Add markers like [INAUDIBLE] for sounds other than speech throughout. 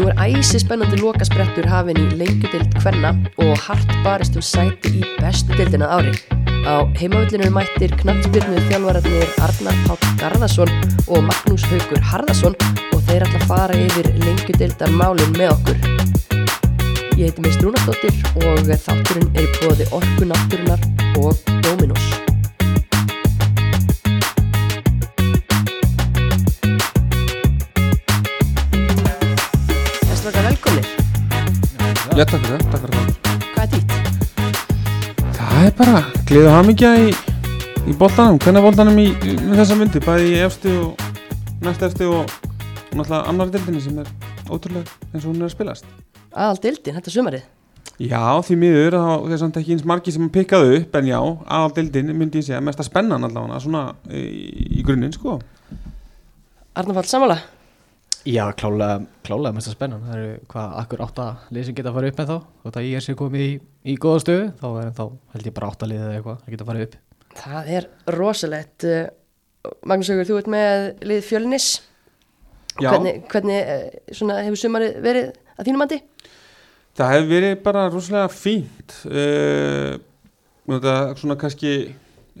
Nú er æsi spennandi lokasprettur hafin í lengjudeld hvenna og hart barist um sæti í bestu deldina ári. Á heimavillinu er mættir knattspyrnu þjálfararnir Arnar Páll Garðarsson og Magnús Haugur Harðarsson og þeir ætla að fara yfir lengjudeldar málun með okkur. Ég heiti Mist Rúnastóttir og þátturinn er í bóði Orku Náttúrunar og Dominos. Já, takk fyrir það, takk fyrir það Hvað er dýtt? Það er bara gleðu hamingja í, í boltanum, hvernig boltanum í, í þessa myndi, bæði í efstu og næst efstu og náttúrulega annar dildinni sem er ótrúlega eins og hún er að spilast Aðal dildin, þetta sumarið. Já, því miður, þá er samt ekki eins margi sem pikkaðu upp, en já, aðal dildin myndi ég segja, mest að spennan allavega svona í, í grunninn, sko Arnar Páll Samála. Já, klálega, klálega mest að spennan Það eru hvað, akkur átta lið sem geta að fara upp með þá og það ég er sér komið í, í góða stöðu þá er þá held ég bara átta lið eða eitthvað að geta að fara upp Það er rosalegt. Uh, Magnús Haugur, þú ert með lið fjölnis. Já, Hvernig, hvernig uh, svona, hefur sumarið verið að þínum andi? það hefur verið bara rosalega fínt uh, þetta er svona kannski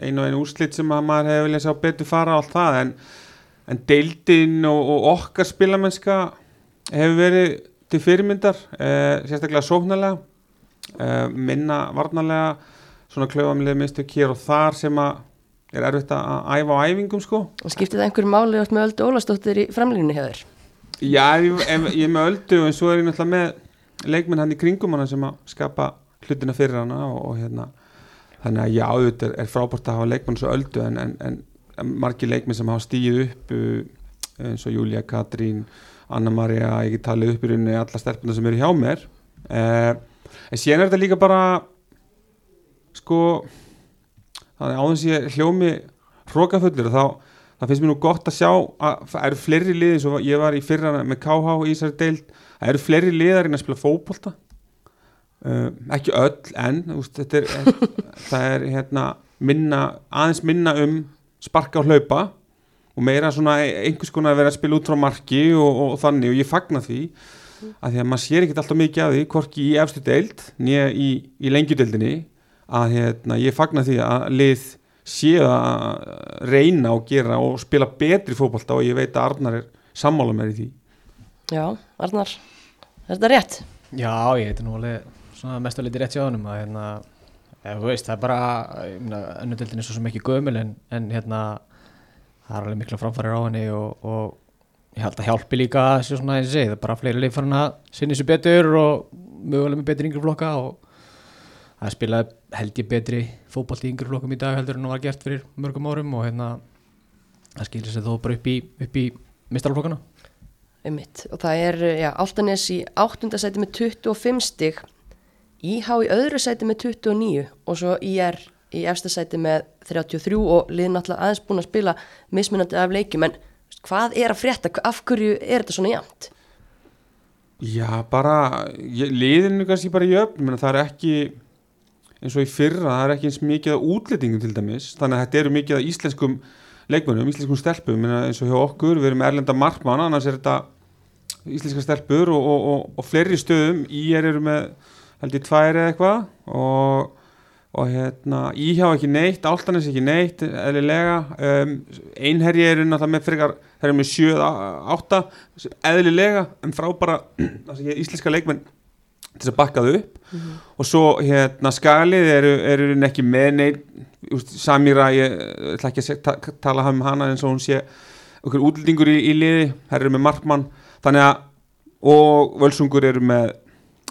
einu og einu úrslit sem að maður hefur viljað sjá betur fara og allt það en, en deildin og, og okkar spilamennska hefur verið til fyrirmyndar uh, sérstaklega sóknarlega uh, minna varnarlega svona klöfamlega mistök hér og þar sem að er erfitt að æfa á æfingum sko Og skiptið það einhverjum máli átt með Öldu Ólastóttir í framlýninu hjá þér? Já, ég- ég er með öldu en svo er ég náttúrulega með leikmenn hann í kringum hana sem að skapa hlutina fyrir hana og, og hérna þannig að já, auðvitað er, er frábært að hafa leikmenn svo öldu en, en, en margir leikmenn sem hafa stíð upp uh, eins og Júlia, Katrín Anna-Maria, ég get talið upp í rauninni alla stelpuna sem eru hjá mér. Uh, en síðan er þetta líka bara sko þannig áðins ég hljómi hrókafullur þá það finnst mér nú gott að sjá að það eru fleiri liði eins og ég var í fyrra með KH í þessari deild það eru fleiri liðar inn að spila fótbolta. Uh, ekki öll en úst, er, [LAUGHS] það er hérna, minna, aðeins minna um sparka og hlaupa og meira svona einhvers konar að vera að spila út frá marki og, og, þannig og ég fagna því að því að maður sér ekkert alltaf mikið af því hvorki í efstu deild nýja í, í lengjudeildinni að hérna, ég fagna því að lið séu að reyna og gera og spila betri fótbolta og ég veit að Arnar er sammála mér í því Já, Arnar, er þetta rétt? Já, ég heiti nú alveg svona mest að liti rétt hjá honum að hérna, þú veist, það er bara önnudeldin er svo ekki gömul en, en hérna það er alveg mikla framfærir á henni og, og ég held að hjálpi líka að sé svona eins og segi, það er bara fleiri leif farin að sinni sér betur og mögulega með betri yngri flokka og það spilaði held ég betri fótbolt í yngri flokkum í dag heldur en það var gert fyrir mörgum árum og hérna það skilir sér þó bara upp í, upp í mistarflokkana Einmitt. Og það er, já, Áltanes í áttundasæti með 25 stig, IH í öðru sæti með 29 og svo IR í efsta sæti með 33 og liðin alltaf aðeins búin að spila mismunandi af leikjum, en hvað er að frétta, af hverju er þetta svona jæmt? Já, bara ég, liðinu kannski bara jöfn. Það er ekki eins og í fyrra, það er ekki eins mikið af útlendingum til dæmis, þannig að þetta eru mikið af íslenskum leikmönnum, íslenskum stelpum. Eins og hjá okkur, við erum erlenda markmann annars er þetta íslenska stelpur og, og, og, og fleiri stöðum. Er eru með held ég tvær eða eitthvað og, og hérna íhjá ekki neitt, áltanis ekki neitt eðlilega, um, einherji eru náttúrulega með frekar, þeir eru með 7-8, eðlilega en frábara, [CLEARS THROAT] íslenska leikmenn til þess að bakka þau upp. Og svo hérna skalið eru, eru ekki með neitt Samira, ég ætla ekki að ta, tala um hana eins og hún sé okkur útlendingur í, í liði, þær eru með markmann. Þannig að og völsungur eru með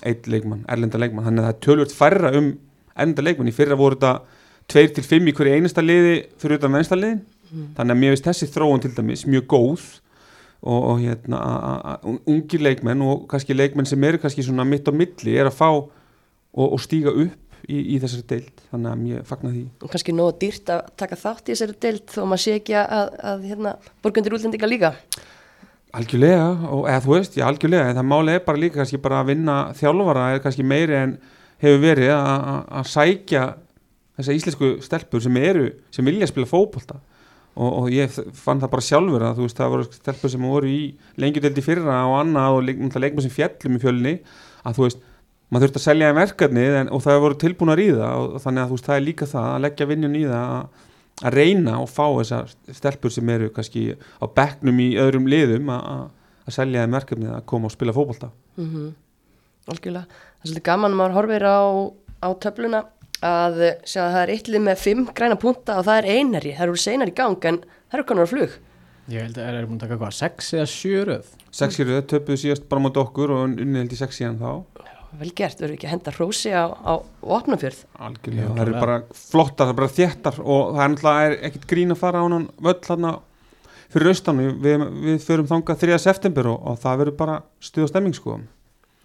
eitt leikmann, erlenda leikmann, þannig að það tölvöld færra um erlenda leikmann, í fyrra voru þetta 2-5 í hverju einasta liði fyrir utan vensta liðin, þannig að mér veist þessi þróun til dæmis mjög góð og, og hérna ungir leikmenn og kannski leikmenn sem eru kannski svona mitt á milli er að fá og, og stíga upp í, í þessari deild. Þannig að mér fagna því. Og kannski nógu dýrt að taka þátt í þessari deild þó maður sé ekki að, að hérna, borgundir útlendinga líka. Algjörlega, og, eða þú veist, já algjörlega en það máli er bara líka kannski bara að vinna þjálfara er kannski meiri en hefur verið að- að að sækja þessar íslensku stelpur sem eru, sem vilja spila fótbolta. Og, og ég fann það bara sjálfur að þú veist það voru stelpur sem voru í lengjudeldi fyrra og annað og náttúrulega leikmenn sem fjallum í fjölni að þú veist maður þurft að selja þeim verkefni en, og það voru tilbúnar í það og, og þannig að þú veist það er líka það að leggja vinnun í það að, að reyna og fá þessar stelpur sem eru kannski á bekknum í öðrum liðum að, að, að selja þeim verkefni að koma og spila fótbolta. Mm Algjörlega. Það er svolítið gaman að maður horfir á, á töfluna að sjá að það er eittlið með fimm græna punta og það er einari, það eru seinar í gang en það eru konar á flug. Ég held að það er búin að taka hvað, sex eða sjö röð? Sexir þau töpuðu síðast bara mot okkur og unnið held í sex síðan þá Vel gert, verður ekki að henda hrósi á, á opnafjörð. Algjörlega, Já, það eru bara flottar, það er bara þéttar og það er náttúrulega ekkert grín að fara á hann völl þarna fyrir austan við, við, förum þangað 3. september og, og það verður bara stuð og stemming sko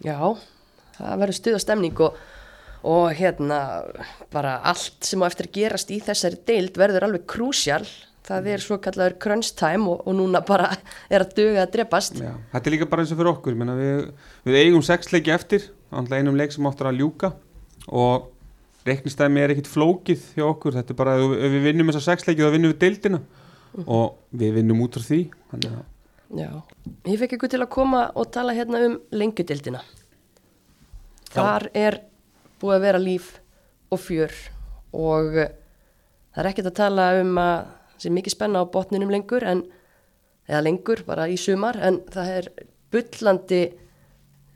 Já, það verður stuð og stemning og, og hérna bara allt sem á eftir að gerast í þessari deild verður alveg krúsjál. Það er svo kallaður crunch time og, og núna bara er að duga að drepast. Já, þetta er líka bara eins og fyrir okkur ég meina, við, við eigum sex leiki eftir einum leik sem áttur að ljúka og reiknistæmi er ekkit flókið hjá okkur, þetta er bara ef ef við vinnum þessa sex leiki þá vinnum við deildina og við vinnum út frá því þannig að Já, ég fekk ykkur til að koma og tala hérna um lengjudildina. Þar er búið að vera líf og fjör og eh, það er ekkert að tala um að það sé mikið spenna á botninum lengur en, eða lengur bara í sumar en það er bullandi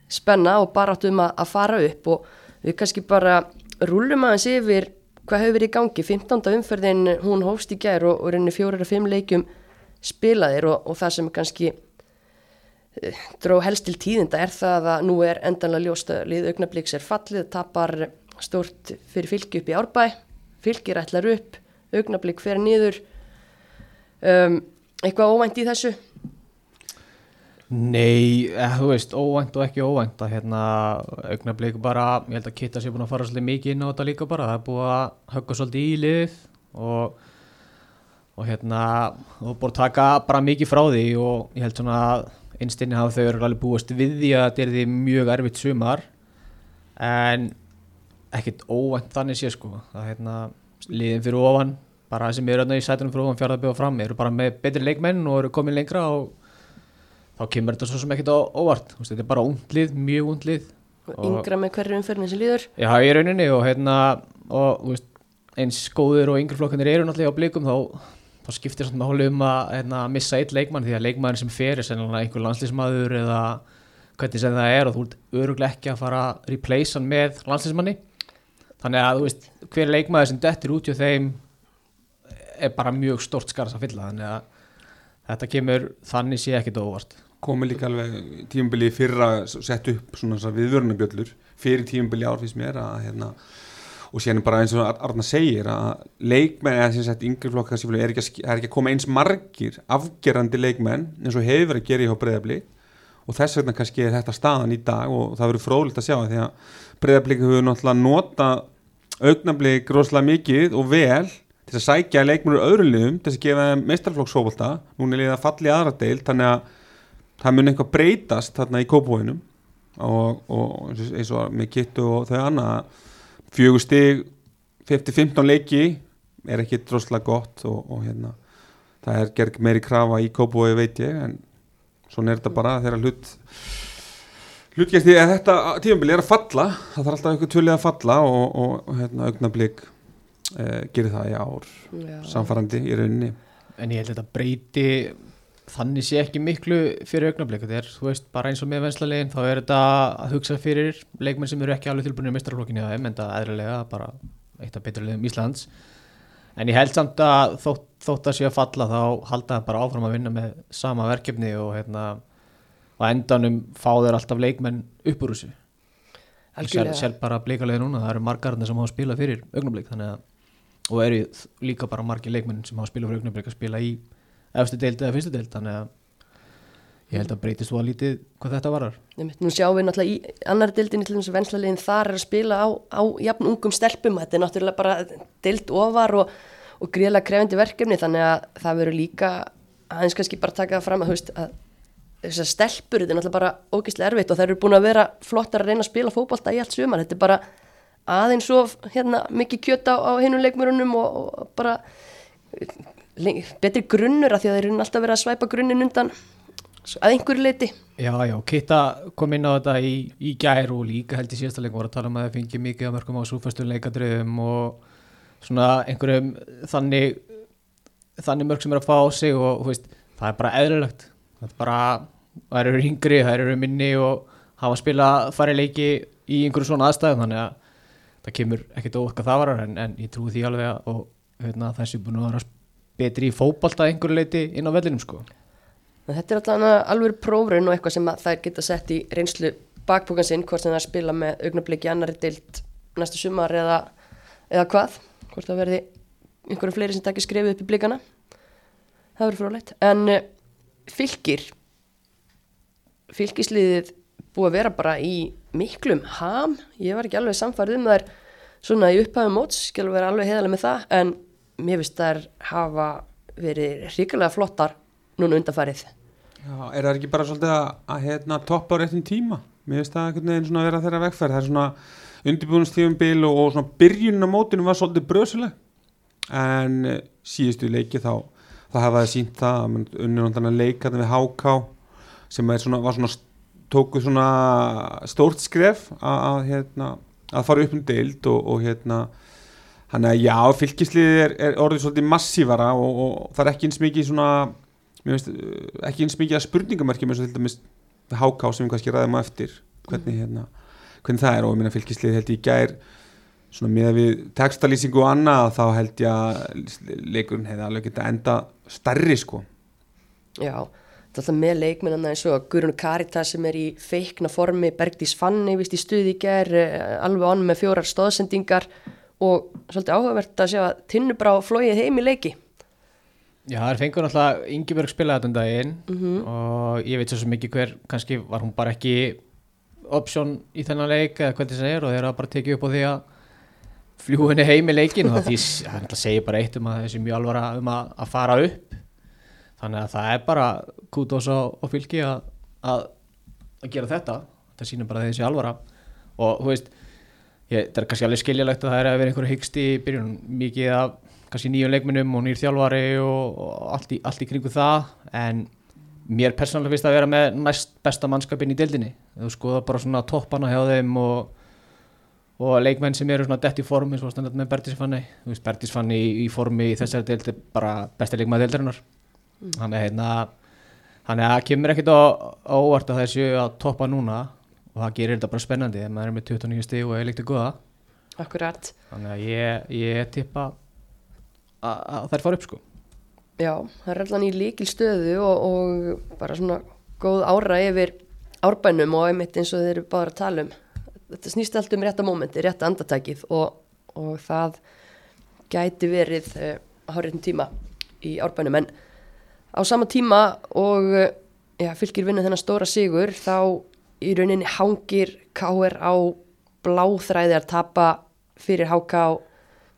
spenna og bara áttum að, að fara upp og við kannski bara rúlum aðeins yfir hvað hefur verið í gangi. 15. umferðin hún hófst í gær og, og reynir fjórar að fimm leikjum spilaðir og, og það sem kannski eh, dró helst til tíðinda er það að nú er endanlega ljóst að lið augnablíks er fallið, tapar stórt fyrir fylki upp í árbæ, fylkir ætlar upp, augnablík fer niður. Um, eitthvað óvænt í þessu? Nei, eh, þú veist, óvænt og ekki óvænt að hérna, augnablik bara, ég held að Kitta sé búin að fara svolítið mikið inn á þetta líka bara, það er búið að högga svolítið í lið og, og hérna, og búið að taka bara mikið frá því og ég held svona að einstinni hafa þau eru alveg búist við því að þetta er því mjög erfitt sumar en ekkert óvænt þannig sé sko, að hérna, liðin fyrir ofan, bara sem eru í sætunum fyrir ofan fjárðarbygg og fram, eru bara með betri leikmenn og eru komin lengra og þá kemur þetta svo sem ekkert á óvart. Þú veist, þetta er bara undlið, mjög undlið Og yngra með hverju umferðin sem líður? já í rauninni og hérna og veist, eins góður og yngri flokkanir eru náttúrulega á blikum þá, þá skiptir svona máli um að hérna, missa eitt leikmann því að leikmann sem fer er sennilega einhver landslísmaður eða hvernig sem það er og þú ert öruglega ekki að fara að replace hann með landslísmanni þannig að þú veist, hver leikmaður sem dettur út hjá þeim er bara mjög stort skars að fylla þannig að þetta kemur þannig sé ekkit óvart. Komið líka alveg tímabili fyrra sett upp svona þessar viðvörunabjöllur fyrir tímabili ár finnst mér að hérna og er bara eins og Ar- Arna segir að leikmenn eða sem sagt yngri flokka er er ekki að koma eins margir afgerandi leikmenn eins og hefur að gera í hjá breyðablik og þess vegna kannski er þetta staðan í dag og það verður fróðlegt að sjá því að breyðablik hefur náttúrulega nota augnablik rosalega mikið og vel til að sækja leikmennur öðru liðum til að gefa þeim meistarflokksfóbolta núna er liðið að falli aðra deil þannig að það mun eitthvað breytast þarna í kópóinum og, og eins og- með kittu og þau annað fjögur stig 50-15 leiki er ekki droslega gott og, og hérna það er gerð meiri krafa í kópói veit ég en svona er þetta bara þegar hlut hlutgæsti að þetta tímabili er að falla það þarf alltaf eitthvað tölið að falla og, og hérna augnablík eh, gerir það í ár Já. samfærandi í rauninni. En ég held að þetta breyti þannig sé ekki miklu fyrir er, þú veist, bara eins og með venslalegin þá er þetta að hugsa fyrir leikmenn sem eru ekki alveg tilbúinir í mestrarflokkinu en þetta eðrilega bara eitt af betur liðum Íslands. En ég held samt að þótt, þótt að sé að falla þá halda það bara áfram að vinna með sama verkefni og hérna á endanum fá þeir alltaf leikmenn upp úr þessu. Sér, sér bara blíkalega núna, það eru margarnir sem hafa spilað fyrir augnablik þannig að og eru líka bara margir leikmenn sem hafa spilað fyrir augnablik að spila í efstu deild eða fyrstu deild. Þannig að ég held að breytist þú að lítið hvað þetta varar Nú sjáum við náttúrulega í annar dildinni til þess að venslalegin þar er að spila á, á jafn ungum stelpum, þetta er náttúrulega bara dild ofar og, og gríðlega krefandi verkefni þannig að það verður líka aðeins kannski bara taka það fram að, veist, að þessar stelpur, þetta er náttúrulega bara ógeðslega erfitt og þær eru búin að vera flottar að reyna að spila fótbolta í allt sumar, þetta er bara aðeins of hérna, mikið kjöt á, á hinum leikmurunum og, og bara betri grunnur að því að þeir eru alltaf verið að svæpa grunnin undan að einhverju leiti Já, já, Kitta kom inn á þetta í, í gær og líka held í síðasta leikum voru að tala um að það fengi mikið að mörgum á súfæstu leikadröðum og svona einhverjum þannig þannig mörg sem er að fá á sig og veist, það er bara eðlilegt. Það er bara, það eru yngri, það eru minni og hafa að spila fari leiki í einhverju svona aðstæðum þannig að það kemur ekkert óvart hvað það varar en, en ég trúi því alveg að og, hérna, þessi búin að vera betri í fótbalta að einhverju leiti inn á vellinum sko. Þetta er alltaf alveg prófraun og eitthvað sem að þær geta sett í reynslu bakbúkan sinn, hvort það spila með augnabliki annari deilt næstu sumar eða, eða hvað, hvort það verði einhverjum fleiri sem takir skrefið upp í blikana. Það verður frólægt en uh, fylgir fylgisliðið búið að vera bara í miklum ham, ég var ekki alveg samfærið um þær svona í upphæfum móts, alveg vera alveg heðalega með það en mér finnst þær hafa verið ríkilega flottar núna undanfarið Já, er það ekki bara svolítið að, að hérna, toppa á réttum tíma? Mér finnst það einhvern veginn svona að vera þeirra vegferð. Það er svona undirbúinustífumbil og, og svona byrjunin á mótinu var svolítið bröðsuleg. En eh, síðustu leiki þá, það sínt það að unnur náttúrulega leika við HK sem svona, var svona, tókuð svona stórt skref að, að, hérna, að fara upp um deild og, og hérna, hann að já, fylgisliðið er, er orðið svolítið massívara og, og það er ekki eins mikið svona finnst uh, ekki eins mikið að spurningamarkjum eins og til dæmis háká sem við kannski ræðum á eftir hvernig, hérna, hvernig það er. Og ég meina fylgislið held ég í gær svona með við textalýsingu og annað þá held ég að leikurinn hefði alveg geta enda starri sko. Já, þetta er alltaf með leikmennana eins og Gurun Karitas sem er í feikna formi, Bergdís Fanni vist í stuði í ger, alveg onn með fjórar stóðsendingar og svolítið áhugavert að sjá að Tinnubrá flóið heim í leiki. Já, það er fengur náttúrulega Ingeborg spilaði þetta um daginn og ég veit svo ekki hver, kannski var hún bara ekki option í þennan leik eða hvernig það er og þeir hafa bara tekið upp á því að fljú henni heim í leikin og það, því, það segir bara eitt um að þessi mjög alvara um að, að fara upp þannig að það er bara kútos á, á fylki að, að, að gera þetta. Það sýnir bara þessi alvara. Og þú veist, ég, það er kannski alveg skiljalegt að það er að vera einhverju hyggst í byrjun. Mikið af kannski nýjum leikmennum og nýjur þjálfari og, og allt, í, allt í kringu það. En mér persónulega finnst það að vera með næst besta mannskapin í deildinni. Þú skoða bara svona toppana hjá þeim og, og leikmenn sem eru svona dett í form eins og standart með Bertisfanni þú veist Bertisfanni í, í formi í þessari deild er bara besta leikmaði deildarinnar mm. þannig hérna að það kemur ekkit á, á óvart að þessu að toppa núna og það gerir þetta bara spennandi þegar maður er með 29 stíg og leikt að goða Akkurat. þannig að ég, ég tippa að, þær fara upp sko Já, það er allan í líkil stöðu og, og bara svona góð ára yfir árbænum og einmitt eins og þeir eru bara að tala um. Þetta snýst allt um rétta mómenti, rétta andartækið og, og það gæti verið uh, á háréttum tíma í árbænum. En á sama tíma og uh, já, fylgir vinna þennan stóra sigur þá í rauninni hangir K.R. á bláþræði að tapa fyrir HK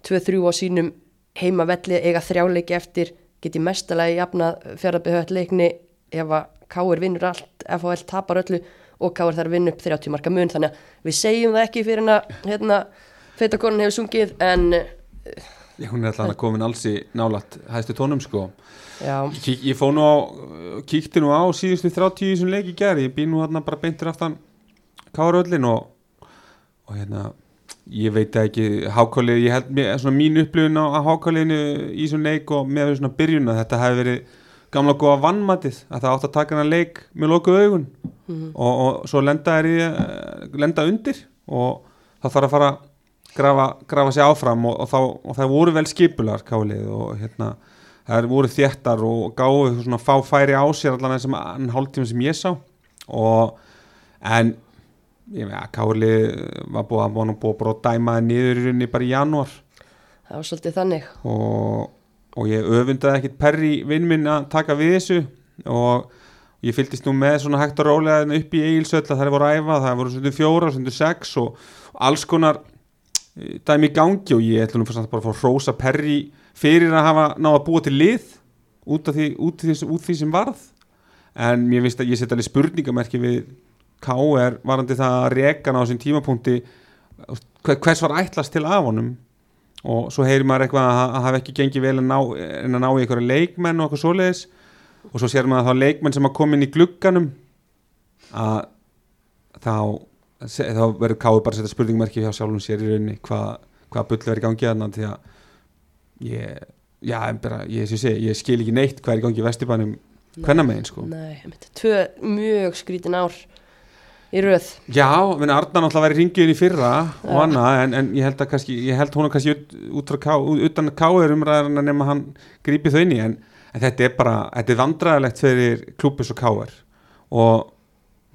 2-3 á sínum heimavelli eiga þrjáleiki eftir geti mestalagi jafnað fjárðabihöld leikni ef að Káur vinnur allt, FHL tapar öllu og Káur þarf að vinna upp 30 marka mun þannig að við segjum það ekki fyrir að hérna, feitakonan hefur sungið en Já, hún er alltaf komin alls í nálat hæstu tónum sko Kík, Ég fó nú á, kíkti nú á síðustu 30 í þessum leiki gær. Ég býð nú hérna bara beintir aftan Káröllin og, og hérna ég veit ekki hákálið, ég held mér svona mín upplifun á hákáliðinu í þessum leik og með svona byrjun að þetta hefði verið gamla góða vannmatið að það átt að taka hana leik með lokuð augun. Og, og svo lenda í lenda undir og það þarf að fara grafa, grafa sig áfram og, og, þá, og það voru vel skipular kálið og hérna það voru þéttar og gáðu svona fá færi á sér allan þessum hálftíma sem ég sá. Og en ég veit að Káli var búið að búið að búið að dæma það niður í rauninni bara í janúar. Það var svolítið þannig. Og, og ég öfundaði ekkit perri vinn minn að taka við þessu. Og ég fylgist nú með svona hægt og rólega þarna upp í eigilsöll að það er voru æfa, það voru svona fjóra, svona sex og, alls konar eh, dæmi í gangi. Og ég ætla nú fyrst að bara að fá rósa perri fyrir að hafa náða að búa til lið út af því, út því, út því sem varð. En mér finnst að ég setja alveg spurningamerki við K.R. varandi það að reka á þessum tímapunkti. Hvers var ætlast til af honum? Og svo heyrir maður eitthvað að það hafi ekki gengið vel að en að ná í einhverja leikmenn og eitthvað svoleiðis. Og svo sér maður þá leikmenn sem að koma inn í glugganum. Að þá þá verður káðu bara að setja spurningmerki hjá sjálfum sér í rauninni hvað, hvað bull verður í gangi að því að ég, já, bara, ég, ég, ég, skil ekki neitt hvað er í gangi vestibænum hvenna megin sko. Nei, tvö mjög skrítin ár í röð. Já, menn Arna náttúrulega væri ringiðin í fyrra og Já. annað, en, en ég held að kannski, ég held hún að kannski út, út frá ká, út- utan káir umræðan nema hann grípi þau inn í, en, en þetta er bara, þetta er vandræðilegt fyrir klúbus og káir og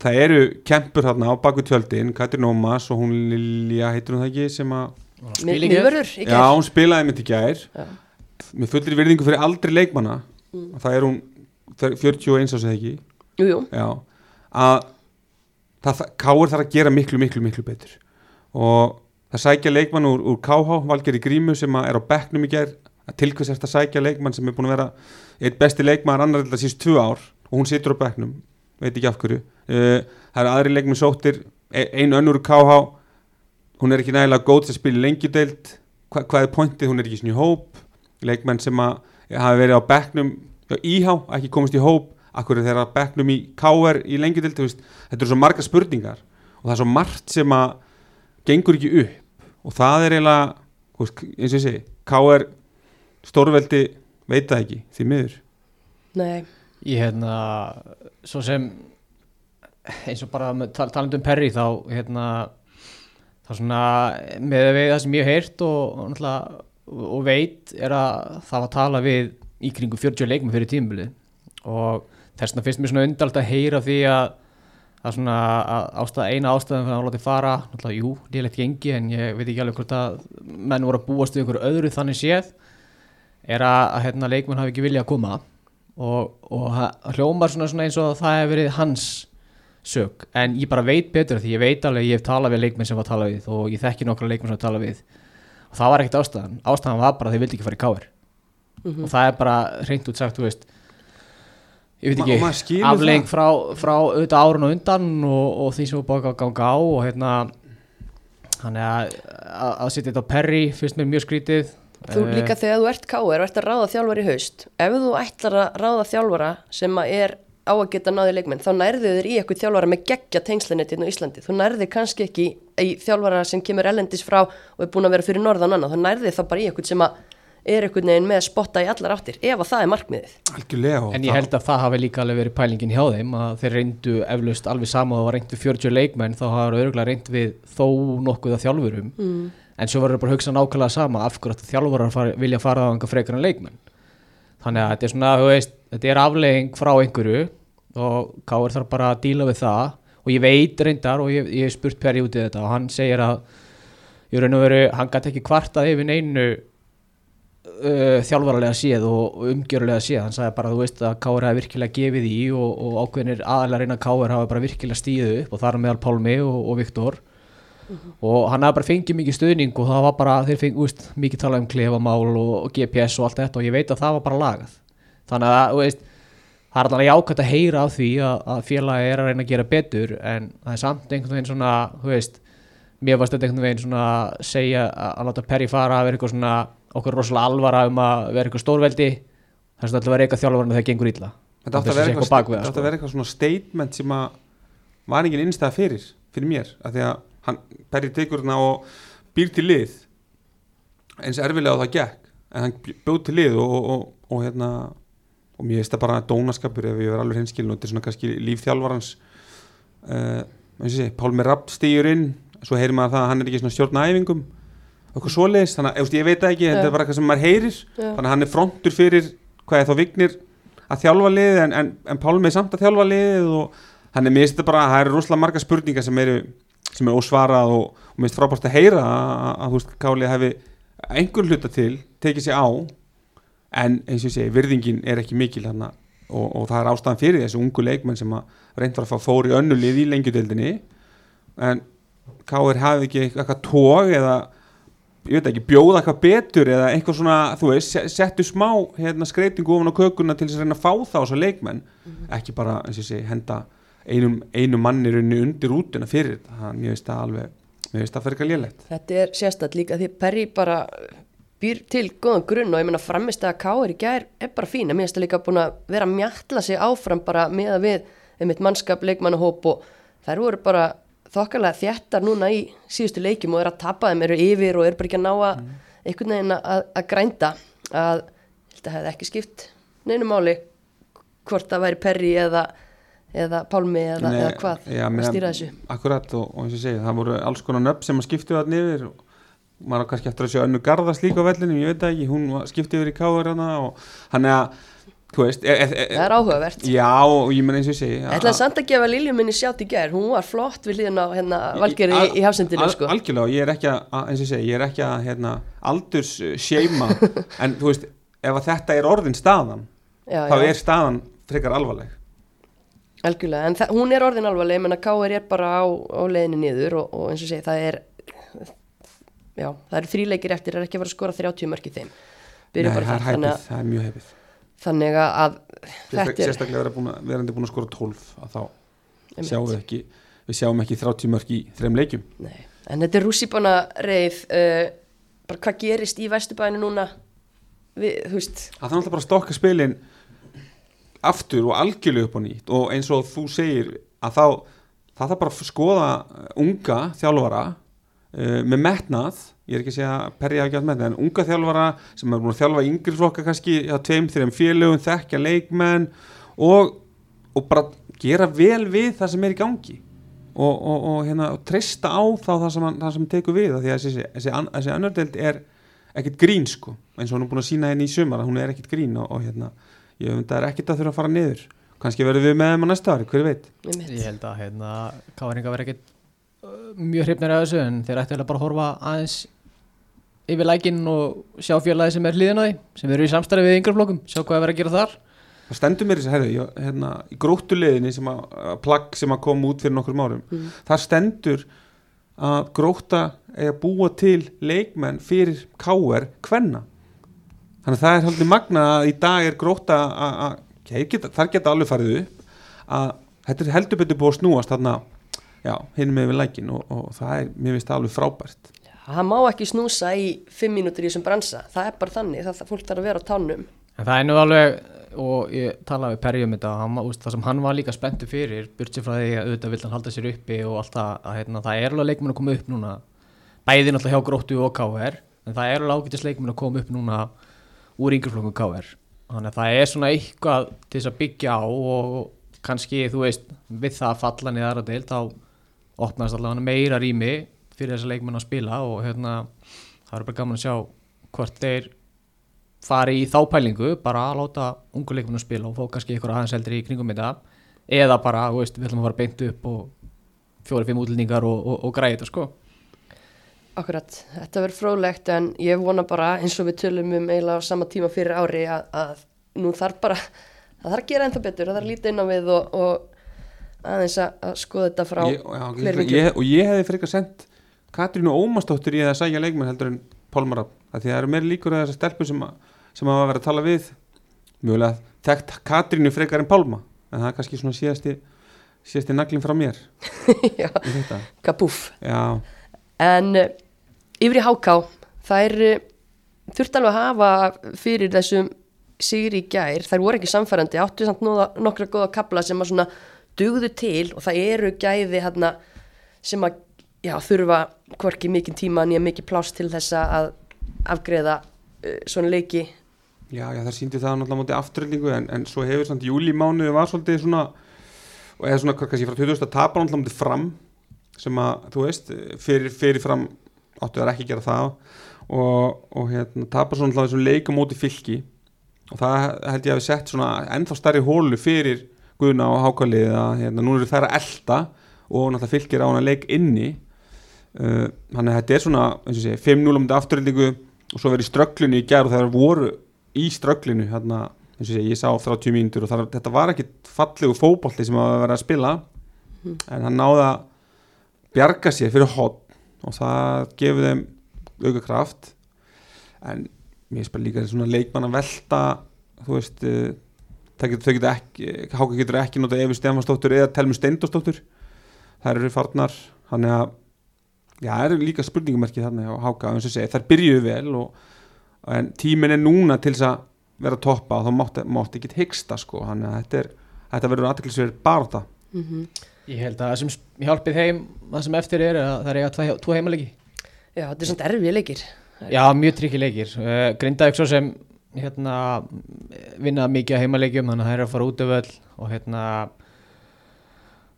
það eru kempur þarna á baku tjöldin, Katrin Ómas og hún Lilja, heitir hún það ekki, sem að, miðvörður já, hún spilaði mitt í gær, Já. með fullri virðingu fyrir aldrei leikmanna, Mm. og það er hún það er 41 ás eða ekki, jú, jú. Já, að það, Káur þarf að gera miklu, miklu, miklu betur. Og það sækja leikmann úr, úr KH, Valgeri Grímu sem er á bekknum í gær. Að tilkvæmst eftir að sækja leikmann sem er búin að vera eitt besti leikmann annar þetta síst tvö ár? Og hún situr á bekknum, veit ekki af hverju. Uh, það eru aðri leikmenn sóttir. E- ein önnur úr KH hún er ekki nægilega góð til að spila lengjudeild Hva, hvað er pointið, hún er ekki svona í hóp. Leikmenn sem að hafa verið á bekknum hjá íhá, ekki komist í hóp. Akkur er þeirra bekknum í KR í lengjudeild, þetta eru svo marga spurningar og það er svo margt sem að gengur ekki upp. Og það er eiginlega, eins og ég segi KR stórveldi veit það ekki, því miður. Nei, Ég hérna, svo sem eins og bara tal talandi um Perry þá hérna þá svona með við það sem ég hef heyrt og, og, og veit er að það var að tala við í kringu 40 leikmenn fyrir tímabili og þess vegna finnst mér svona undalt að heyra því að að svona að ástæða, eina ástæðan fyrir að láta þið fara, náttúrulega, jú, lélegt gengi en ég veit ekki alveg hvort að menn voru að búast við einhverju öðru þannig séð er að, að hérna, leikmenn hafi ekki vilja að koma. Og, og það hljómar svona, svona eins og það hefur verið hans sök, en ég bara veit betur því ég veit alveg, ég hef talað við leikmenn sem var að tala við og ég þekki nokkra leikmenn sem var að tala við. Og það var ekkert ástæðan, ástæðan var bara að þið vildi ekki fara í káir Mhm. og það er bara reynd út sagt, þú veist ég veit Ma- ekki, skilur aflegging frá, frá auðvitað árun og undan og, og því sem var búið að ganga á og hérna þannig að, að, að setja þetta á Perry finnst mér mjög skrítið. Þú Eh, líka þegar þú ert káir og ert að ráða þjálfara í haust ef þú ætlar að ráða þjálfara sem að er á að geta náði leikmenn þá nærðu þér í eitthvað þjálfara með geggja tengslinetinn á Íslandi. Þú nærði kannski ekki í þjálfara sem kemur ellendis frá og er búin að vera fyrir norðan annað. Þú nærði þá bara í eitthvað sem er eitthvað neginn með að spotta í allar áttir ef að það er markmiðið. Algjörlega og En ég held að það hafi líka alveg verið pælingin hjá þeim að þeir reyndu eflaust alveg sama og reyndu 40 leikmenn þá hafa þeir örgulega reynd við þó nokkuð að þjálfurum. Mm. en svo verður bara að hugsa nákvæmlega sama af hverju að þjálfurar fara, vilja fara á einhver frekar en leikmenn þannig að þetta er svona, þú veist, þetta er aflegging frá einhverju og Káur þarf bara að díla við það. Og ég veit reyndar og ég, hef spurt Perri út í þetta og hann segir að ég raun og veru, hann gæti ekki kvartað yfir neinu uh, þjálfaralega séð og, umgjörulega séð. Hann sagði bara þú veist að Káur hafi virkilega gefið í og, og ákveðinir aðalega reyna Káur hafi bara virkilega stíðu upp og þar meðal Pálmi og, og Viktor og hann hafi bara fengið mikið stuðning og það var bara, þeir fengið úst, mikið talað um klefamál og, og GPS og allt þetta og ég veit að það var bara lagað. Þannig að veist, það er alveg jákvæmt að heyra á því að, að félagi er að reyna að gera betur en það er samt einhvern veginn svona þú veist, mér varst þetta einhvern veginn svona að segja að, að láta Perry fara að vera eitthvað svona okkur rosalega alvara um að vera eitthvað stórveldi. Þess að að vera eitthvað þjálfarinn þegar það gengur illa. Þetta Þess að vera eitthvað, bak við þetta það, átti að vera eitthvað svona statement sem að var engin innstæða fyrir fyrir mér, af því að hann Perri tekur hérna og býr til lið eins erfilega og það gekk. En hann bjóð til lið og, og, og, og hérna og mér veist það bara dónaskapur ef ég verð alveg hinskilin og þetta er svona kannski lífþjálfarans uh, eins og sé, Pálmi Rapp stýur inn svo heyrir maður það að hann er ekki svona stjórnæfingum okkur svoleiðis, þannig að ég veit það ekki, þetta er bara eitthvað sem maður heyrir. Já. þannig að hann er frontur fyrir hvað er þá vignir að þjálfa liðið en, en, en Pálmi er samt að þjálfa liðið og hann er mér finnst þetta bara, það eru rosalega marga spurningar sem eru, sem er ósvarað og, og mér finnst frábært að heyra að, að, að þú veist, Káli hefði einhver hluta til tekið sig á en eins og ég segi, virðingin er ekki mikil hann og, og það er ástæðan fyrir þessu ungu leikmenn sem að reynd var að fá fór í önnu lið í lengjudeldinni en Káir hafði ekki eitthvað tóg eða ég veit ekki, bjóða eitthvað betur eða eitthvað svona, þú veist, se- settu smá hérna, skreitingu ofan á kökuna til þess að reyna að fá þá þessa leikmenn, ekki bara eins og ég segi, henda einum, einum mannirunni undir útuna fyrir þannig ég veist það alveg mér veist það fyrir eitthvað lélegt. Þetta er sérstætt líka því Perry bara býr til góðan grunn og ég meina framist að káir í gær er bara fín. En mér finnst það líka búin að vera að mjatla sig áfram bara með að við einmitt mannskap, leikmannahóp og þær voru bara þokkalega þjættar núna í síðustu leikjum og er að tapa þeim, eru yfir og eru bara ekki að ná að Mm. einhvern veginn að, að grænda. Að þetta hefði ekki skipt neinu máli hvort það væri Perri eða, eða Pálmi eða, Nei, eða hvað já, að stýra þessu? Akkurat og, og eins og segi, það voru alls konar nöfn sem að skiptu niður og maður á kannski eftir að sjá önnu garðast líka á vellinum, ég veit ekki, hún var- skipti yfir í káður hana og hann er að, veist, e, e, e, það er áhugavert. Já og ég menn eins og ég segi Ég ætlaði samt að gefa Lilju minni sjátt í gær, hún var flott við hlýðin á hérna, valgerði í, í hafsendinu sko. Algjörlega, ég er ekki að, eins og ég segi, ég er ekki að hérna, aldurs seima, [LAUGHS] en þú veist, ef þetta er orðin staðan, já, þá já, er staðan frekar alvarleg. Algjörlega, en hún er orðin alvarleg, ég menna Káir er bara á, á leiðinu niður og, og eins og segi, það er já, það eru þríleikir eftir, það er ekki að fara að skora 30 mörk í þeim byrju Nei, bara það er hæpið, að, það er mjög hæpið. þannig að þetta er Sérstaklega vera búin að, að skora 12, að þá Einmitt. sjáum við ekki, við sjáum ekki 30 mörg í þreim leikjum. Nei. En þetta er rússibana reið uh, bara hvað gerist í Vesturbæinu núna við, þú veist Það þarf alltaf bara að stokka spilin aftur og algjörlega upp á nýtt. Og eins og þú segir að þá það þarf bara að skoða unga þjálfara uh, með metnað. Ég er ekki að segja að Perri hafi ekki allt metnað en unga þjálfara sem er búin að þjálfa yngri flokka kannski á tveim, þreim félögum, þekkja leikmenn og, og bara gera vel við það sem er í gangi. Og, og, og, hérna, og treysta á þá það sem, það sem tekur við því að þessi, þessi, an- þessi annardeld er ekkert grín sko. Eins og hún er búin að sína henni í sumar að hún er ekkert grín og hérna, ég veit það er ekkert að þurfa að fara niður. Kannski verðum við með þeim á næsta ári, hver veit. Ég held að hérna, káringa verði ekkit uh, mjög hrifnir af þessu en þeir eiginlega bara að horfa aðeins yfir lækin og sjá félagi sem er hlýðin á því sem eru í samstarfi við yngra flokkum, sjá hvað er verið að gera þar. Það stendur mér þess að herðu, ég, hérna, í gróttuleginni sem að, að plagg sem að kom út fyrir nokkur árum Mm. það stendur að gróta að búa til leikmenn fyrir káer kvenna þannig að það er haldið magna að í dag er gróta að, að þeir geta, þar geta alveg farið upp að þetta er heldur betur búið að snúast þarna, já, hinn með við lækin og, og það er, mér finnst það alveg frábært. Það má ekki snúsa í fimm mínútur í þessum bransa, það er bara þannig, það, það fólk þarf að vera á tánum. En það er nú alveg, og ég talaði við Perri um þetta, hann, úst, það sem hann var líka spenntu fyrir, burt sér frá því að auðvitað vill hann halda sér uppi og allt það, að hérna, það er alveg leikmenn að koma upp núna, bæði náttúrulega hjá Gróttu og KR, en það er alveg ágætis leikmenn að koma upp núna úr yngreflokkum KR. Þannig að það er svona eitthvað til þess að byggja á og kannski, þú veist, við það að falla niður aðra deil, þá opnast allavega meira rými fyrir þessa leikmenn að spila og hérna, það er bara gaman að sjá hvort þeir fari í þá pælingu bara að láta ungu leikmennu spila og fá kannski ykkur aðeins eldri í kringum þetta eða bara, veist, við ætlum að fara beint upp og fjóri-fimm útlendingar og, og, og græði þetta sko Akkurat, þetta verður fróðlegt en ég vona bara eins og við tölum um eiginlega á sama tíma fyrir ári að, að nú þarf bara, það þarf að gera ennþá betur, það þarf að líta inn á við og, og aðeins að, að skoða þetta frá ég, og ég hefði frekar sendt Katrínu Ómastóttur í að sækja leikmenn heldur en Pálmar af, af því að það eru meira líkur að þessar stelpur sem, að, sem að vera að tala við. Mjögulega þekkt Katrínu frekar en Pálma en það er kannski svona síðasti síðasti naglinn frá mér [LAUGHS] Já, kapúf. já, En uh, yfir í HK, þær uh, þurft alveg að hafa fyrir þessum sigri í gær, þær voru ekki samfærandi, áttu samt nokkra góða kapla sem að svona dugðu til og það eru gæði hérna sem að já, þurfa hvorki mikið tíma nýja mikið pláss til þess að afgreða uh, svona leiki. já, já, það síndi það náttúrulega móti afturrellingu en, en svo hefur samt júlímánuði var svolítið svona og eða svona kannski frá 2000 að tapa náttúrulega móti fram sem að, þú veist, fyrir, fyrir fram áttu þær ekki að gera það. Og, og hérna, tapa svona þessum leikum móti fylki. Og það held ég að við sett svona ennþá starri hólu fyrir Guðna og Hákalið að hérna, nú eru þær að elda og náttúrulega fylkir á hana leik inni. Uh, þannig að þetta er svona eins og sé, 5-0 um þetta afturrellingu og svo verið í strögglinu í gerð og það voru í strögglinu hérna, ég sá 30 mínútur og það, þetta var ekki fallegu fótbolti sem að vera að spila. En hann náði að bjarga sér fyrir hot og það gefur þeim auka kraft. En mér bara líka svona leikmann að velta þú veist það getur, þau getur ekki, Háka getur ekki nota Efi Stefansdóttur eða Telmi Steindósdóttur þær eru farnar. Þannig að já, það eru líka spurningumerki þarna á Háka eins og segja, þær byrjuðu vel og en tíminn er núna til þess að vera toppa og þá mátti, mátti ekki hyggsta sko, þannig að þetta, þetta verður aðteklisverið bara það mm Ég held að það sem hjálpið þeim það sem eftir er að það er eiga tvo- heimalegi Já, þetta er svona erfið leikir. Já, mjög tryggi leikir. Uh, Grindavík svo sem hérna, vinna mikið á heimaleikjum þannig að það er að fara út af öll og hérna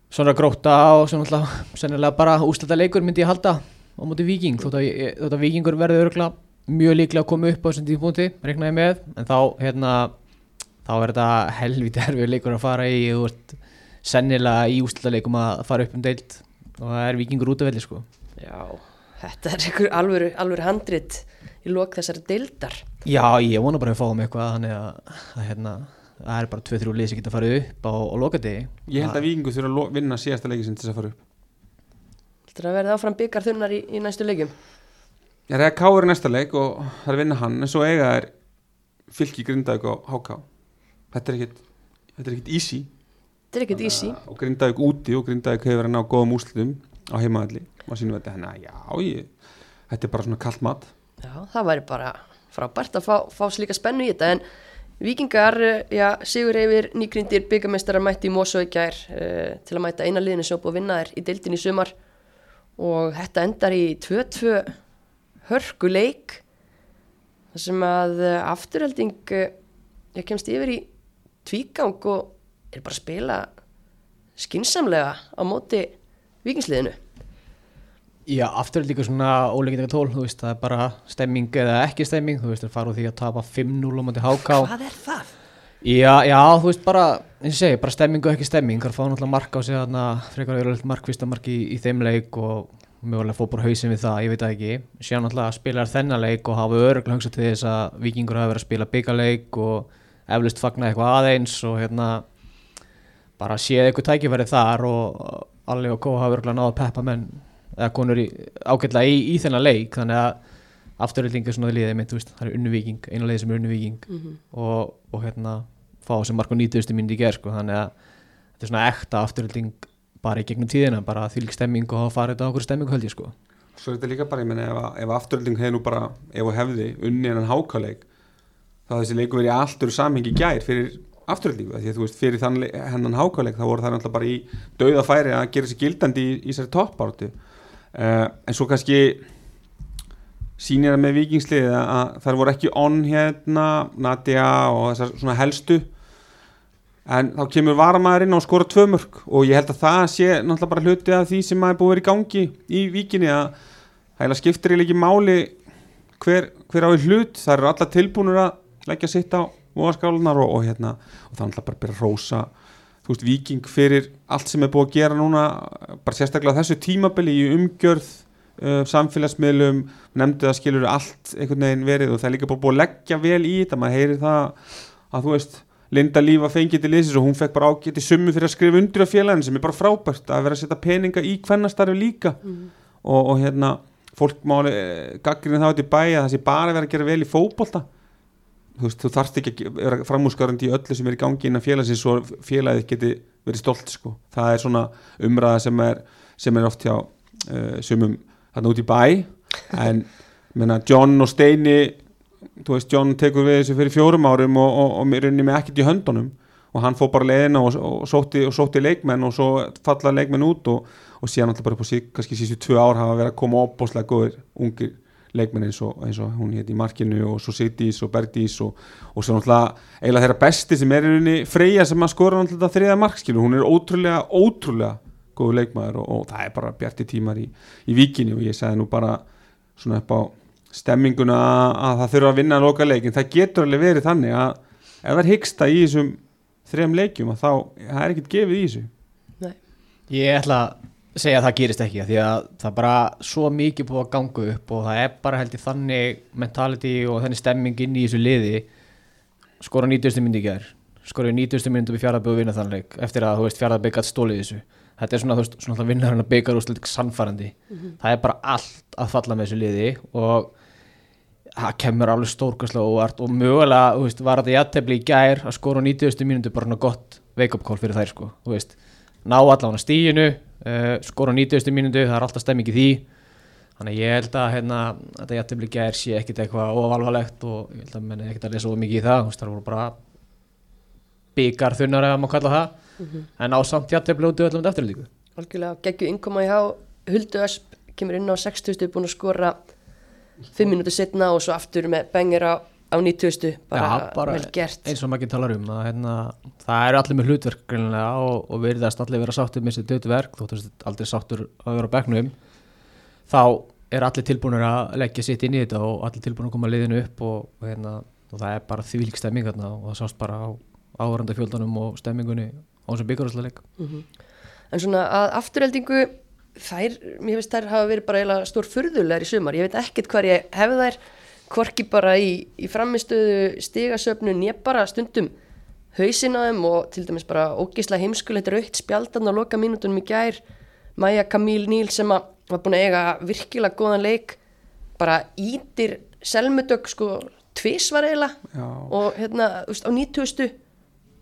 svona gróta og svona alltaf sennilega bara úslita leikur myndi ég halda á móti viking þótt að, þótt að vikingur verði örgla mjög líklega að koma upp á þessum tíðbúndi reiknaði með. En þá hérna þá er þetta helviti erfið leikur að fara í þú ert sennilega í úslita leikum að fara upp um deild. Og það er vikingur út af velli sko. Já, þetta er einhver alvöru, alvöru handrit í lok þessari deildar. Já, ég vona bara að við fáum eitthvað þannig að, að hérna, það er bara 2-3 lið sem geta farið upp á, á lokadegi. Ég held að Víkingu þurfa að vinna síðasta leiki sem til þess að fara upp. Þetta er að verða áfram byggar þunnar í, í næstu leikjum? Ég er að káur í næsta leik og það er að vinna hann en svo eiga er fylki Grindavík og HK þetta er ekkit, þetta er ekkit easy Þetta er ekkert easy. Og Grindavík úti og Grindavík hefur verið að ná góðum úslitum á heimaðalli og sínum þetta að já, ég, þetta er bara svona kallt mat. Já, það væri bara frábært að fá, fá slíka spennu í þetta. En Víkingar, eh, já, Sigur Eifir, nýgrindir, byggamestara mætti í gær uh, til að mæta eina liðinu sem búið að vinna þær í deildin í sumar. Og þetta endar í 2-2 hörku leik þar sem að afturhelding uh, ég kemst yfir í tvígang og er bara að spila skinsamlega á móti vikingsliðinu. Já, aftur er líka svona óleikindega tól, þú veist, það er bara stemming eða ekki stemming, þú veist, það fara úr því að tapa 5-0 á móti HK Hvað er það? Já, já, þú veist, bara, eins og segi, bara stemming og ekki stemming, það fá náttúrulega mark á sig þarna, frekar verið markvista mark í, í þeim leik og mögulega fór bara hausinn við það, ég veit það ekki síðan náttúrulega spilar þennan leik og hafa öruglega hugsað til þess að vikingur hafa verið að spila byggarleik og eflust fagna eitthvað aðeins og hérna bara séð eitthvað tækifæri þar og Alli og Kó hafa öruglega náða að peppa menn eða konur í, ágætlega í, í þennan leik. Þannig að afturölding er svona liðið mitt, þú veist, það er unnu viking eina leið sem er unnu viking Mm og, og hérna fá sem mark og 90. myndi í gerð sko, þannig að þetta er svona ekta afturölding bara í gegnum tíðina, bara þvílík stemming og hafa farið þetta á okkur stemmingu held ég sko. Svo er þetta líka bara, ég menna, ef, ef afturölding hefði nú bara, ef hún hefði unni en hákaleik, þá þessi leiku verið í allt eru samhengi gær fyrir afturöldingu, því að þú veist, fyrir þann le- hennan hákaleik, þá voru það náttúrulega bara í dauða færi að gera sér gildandi í, í sér toppáratu. Uh, en svo kannski sýnir það með vikingsliðið að, að þær voru ekki on hérna, Nadia og þessar svona helstu, en þá kemur varamæðurinn og skora tvö mörg og ég held að það sé náttúrulega bara hluti af því sem maður búið vera í gangi í víkinni að það skiptir ekki máli hver, hver á hlut það eru alla tilbúinur að leggja sitt á voðaskálunar og, og hérna og það er náttúrulega bara að byrja að rósa þú veist, viking fyrir allt sem er búið að gera núna bara sérstaklega á þessu tímabili í umgjörð uh, samfélagsmiðlum nefndu það skilur allt einhvern veginn verið og það er líka bara búið að leggja vel í þetta maður heyrir það að þú veist Linda Lífa fengið til liðsins og hún fekk bara ágæti summu fyrir að skrifa undir af félagin sem er bara frábært að vera að setja peninga í kvennastarfi líka. Og, og hérna fólk máli eh, gaggrinu þá til bæ að það sé bara verið að gera vel í fótbolta þú veist, þú þarft ekki að vera framúskarandi í öllu sem er í gangi innan félagsins og félagið geti verið stolt sko. það er svona umræða sem er, sem er oft hjá uh, sumum þarna út í bæ en menna, John og Steini þú veist, John tekur við þessu fyrir fjórum árum og, og, og mér unni með ekkert í höndunum og hann fór bara leiðina og, og, sótti, sótti leikmenn og svo falla leikmenn út og, síðan alltaf bara upp á sig, kannski síðustu tvö ár hafa verið að koma opbóðslega góðir ungir leikmenn eins og, eins og hún hétt í markinu og svo Sigdís og Berdís og, og svo náttúrulega eiginlega þeirra besti sem er í rauninni Freyja sem að skora náttúrulega þriða markskilu, hún er ótrúlega, ótrúlega góðu leikmaður og, og það er bara bjarti tímar í, í víkinni og ég segði nú bara svona upp á stemminguna að það þurfa að vinna að loka leikin, það getur alveg verið þannig að ef það er hyggsta í þessum þrejum leikjum að þá, það er ekkert gefið í þessu. Nei. Ég ætla að segja að það gerist ekki því að það bara svo mikið búið að ganga upp og það er bara held ég þannig mentality og þannig stemming inn í þessu liði skora 90. myndi ekki þær skora 90. myndi við fjárðarbygg og vinna þann leik eftir að þú veist fjárðarbygg gætt stólið þessu þetta er svona þú veist svona alltaf vinnar hann að byggja úrslit sannfærandi það er bara allt að falla með þessu liði og það kemur alveg stórkastlega óvart og mögulega þú veist, var þetta jættefli í gær að skora á 90. mínútu bara gott wake up call fyrir þær sko, þú veist ná allan á stíinu uh, skora á 90. mínútu, það er alltaf stemming í því þannig ég held að hérna, þetta jættibli gær sé ekkit eitthvað ofalvarlegt og ég held að menni ekkit að lesa of mikið í það það voru bara byggar þunnar eða maður kalla það Mhm. en á samt jættibli út í öllum eftirlíku algjörlega geggju innkoma í há Huldu Ösp kemur inn á 60 búin að skora 5 minútur setna og svo aftur með bengir á, á 90 bara, Já, bara vel gert. eins og maður ekki talar um að, hérna, það eru allir með hlutverk og, og virðast allir vera sáttur með þessi döðverk þóttu þessi aldrei sáttur að vera á bekknum. Þá er allir tilbúinir að leggja sitt inn í þetta og allir tilbúinir að koma liðinu upp og, og, hérna, og það er bara þvílík stemming þarna og það sást bara á áhverjanda fjöldanum og stemmingunni á þessum byggarhúsleik Mhm. en svona að afturheldingu þær, mér finnst þær hafa verið bara stór furðulegar í sumar, ég veit ekkert hvar ég hef þær hvorki bara í, í framistöðu stigasöfnun, ég bara stundum hausin á þeim og til dæmis bara ógislega heimskulegt raukt spjaldan á loka mínútunum í gær. Maja Kamíl Níl sem að var búin að eiga virkilega góðan leik bara ítir selmudögg sko tvisvar eiginlega Já, og hérna, veist, á 90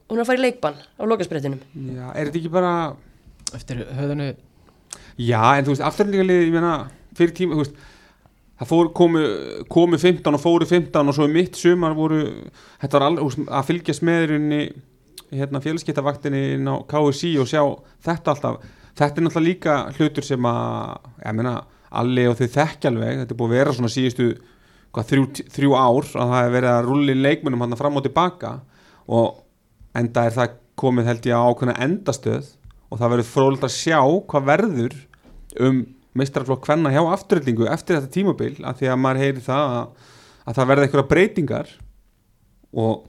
hún er að fara í leikbann á lokasprettinum. Já, er þetta ekki bara eftir höfðinu Já, en þú veist, afturlíkalið, ég meina fyrir tíma, þú veist það fóru, komu, komu 15 og fóru 15 og svo í mitt sumar voru þetta var veist, að fylgjast með hérna, félagskiptavaktinni inn á KSI og sjá þetta alltaf. Þetta er náttúrulega líka hlutur sem að ég meina, alli og þau þekkja alveg. Þetta er búið að vera svona síðustu hvað, þrjú, þrjú ár að það er verið að rulli leikmunum hann fram og tilbaka. Og enda er það komið held ég á ákveðna endastöð og það verður frólægt að sjá hvað verður um meistarflokk hvenna hjá afturöldingu eftir þetta tímabil að því að maður heyri það að, að það verði eitthvað breytingar og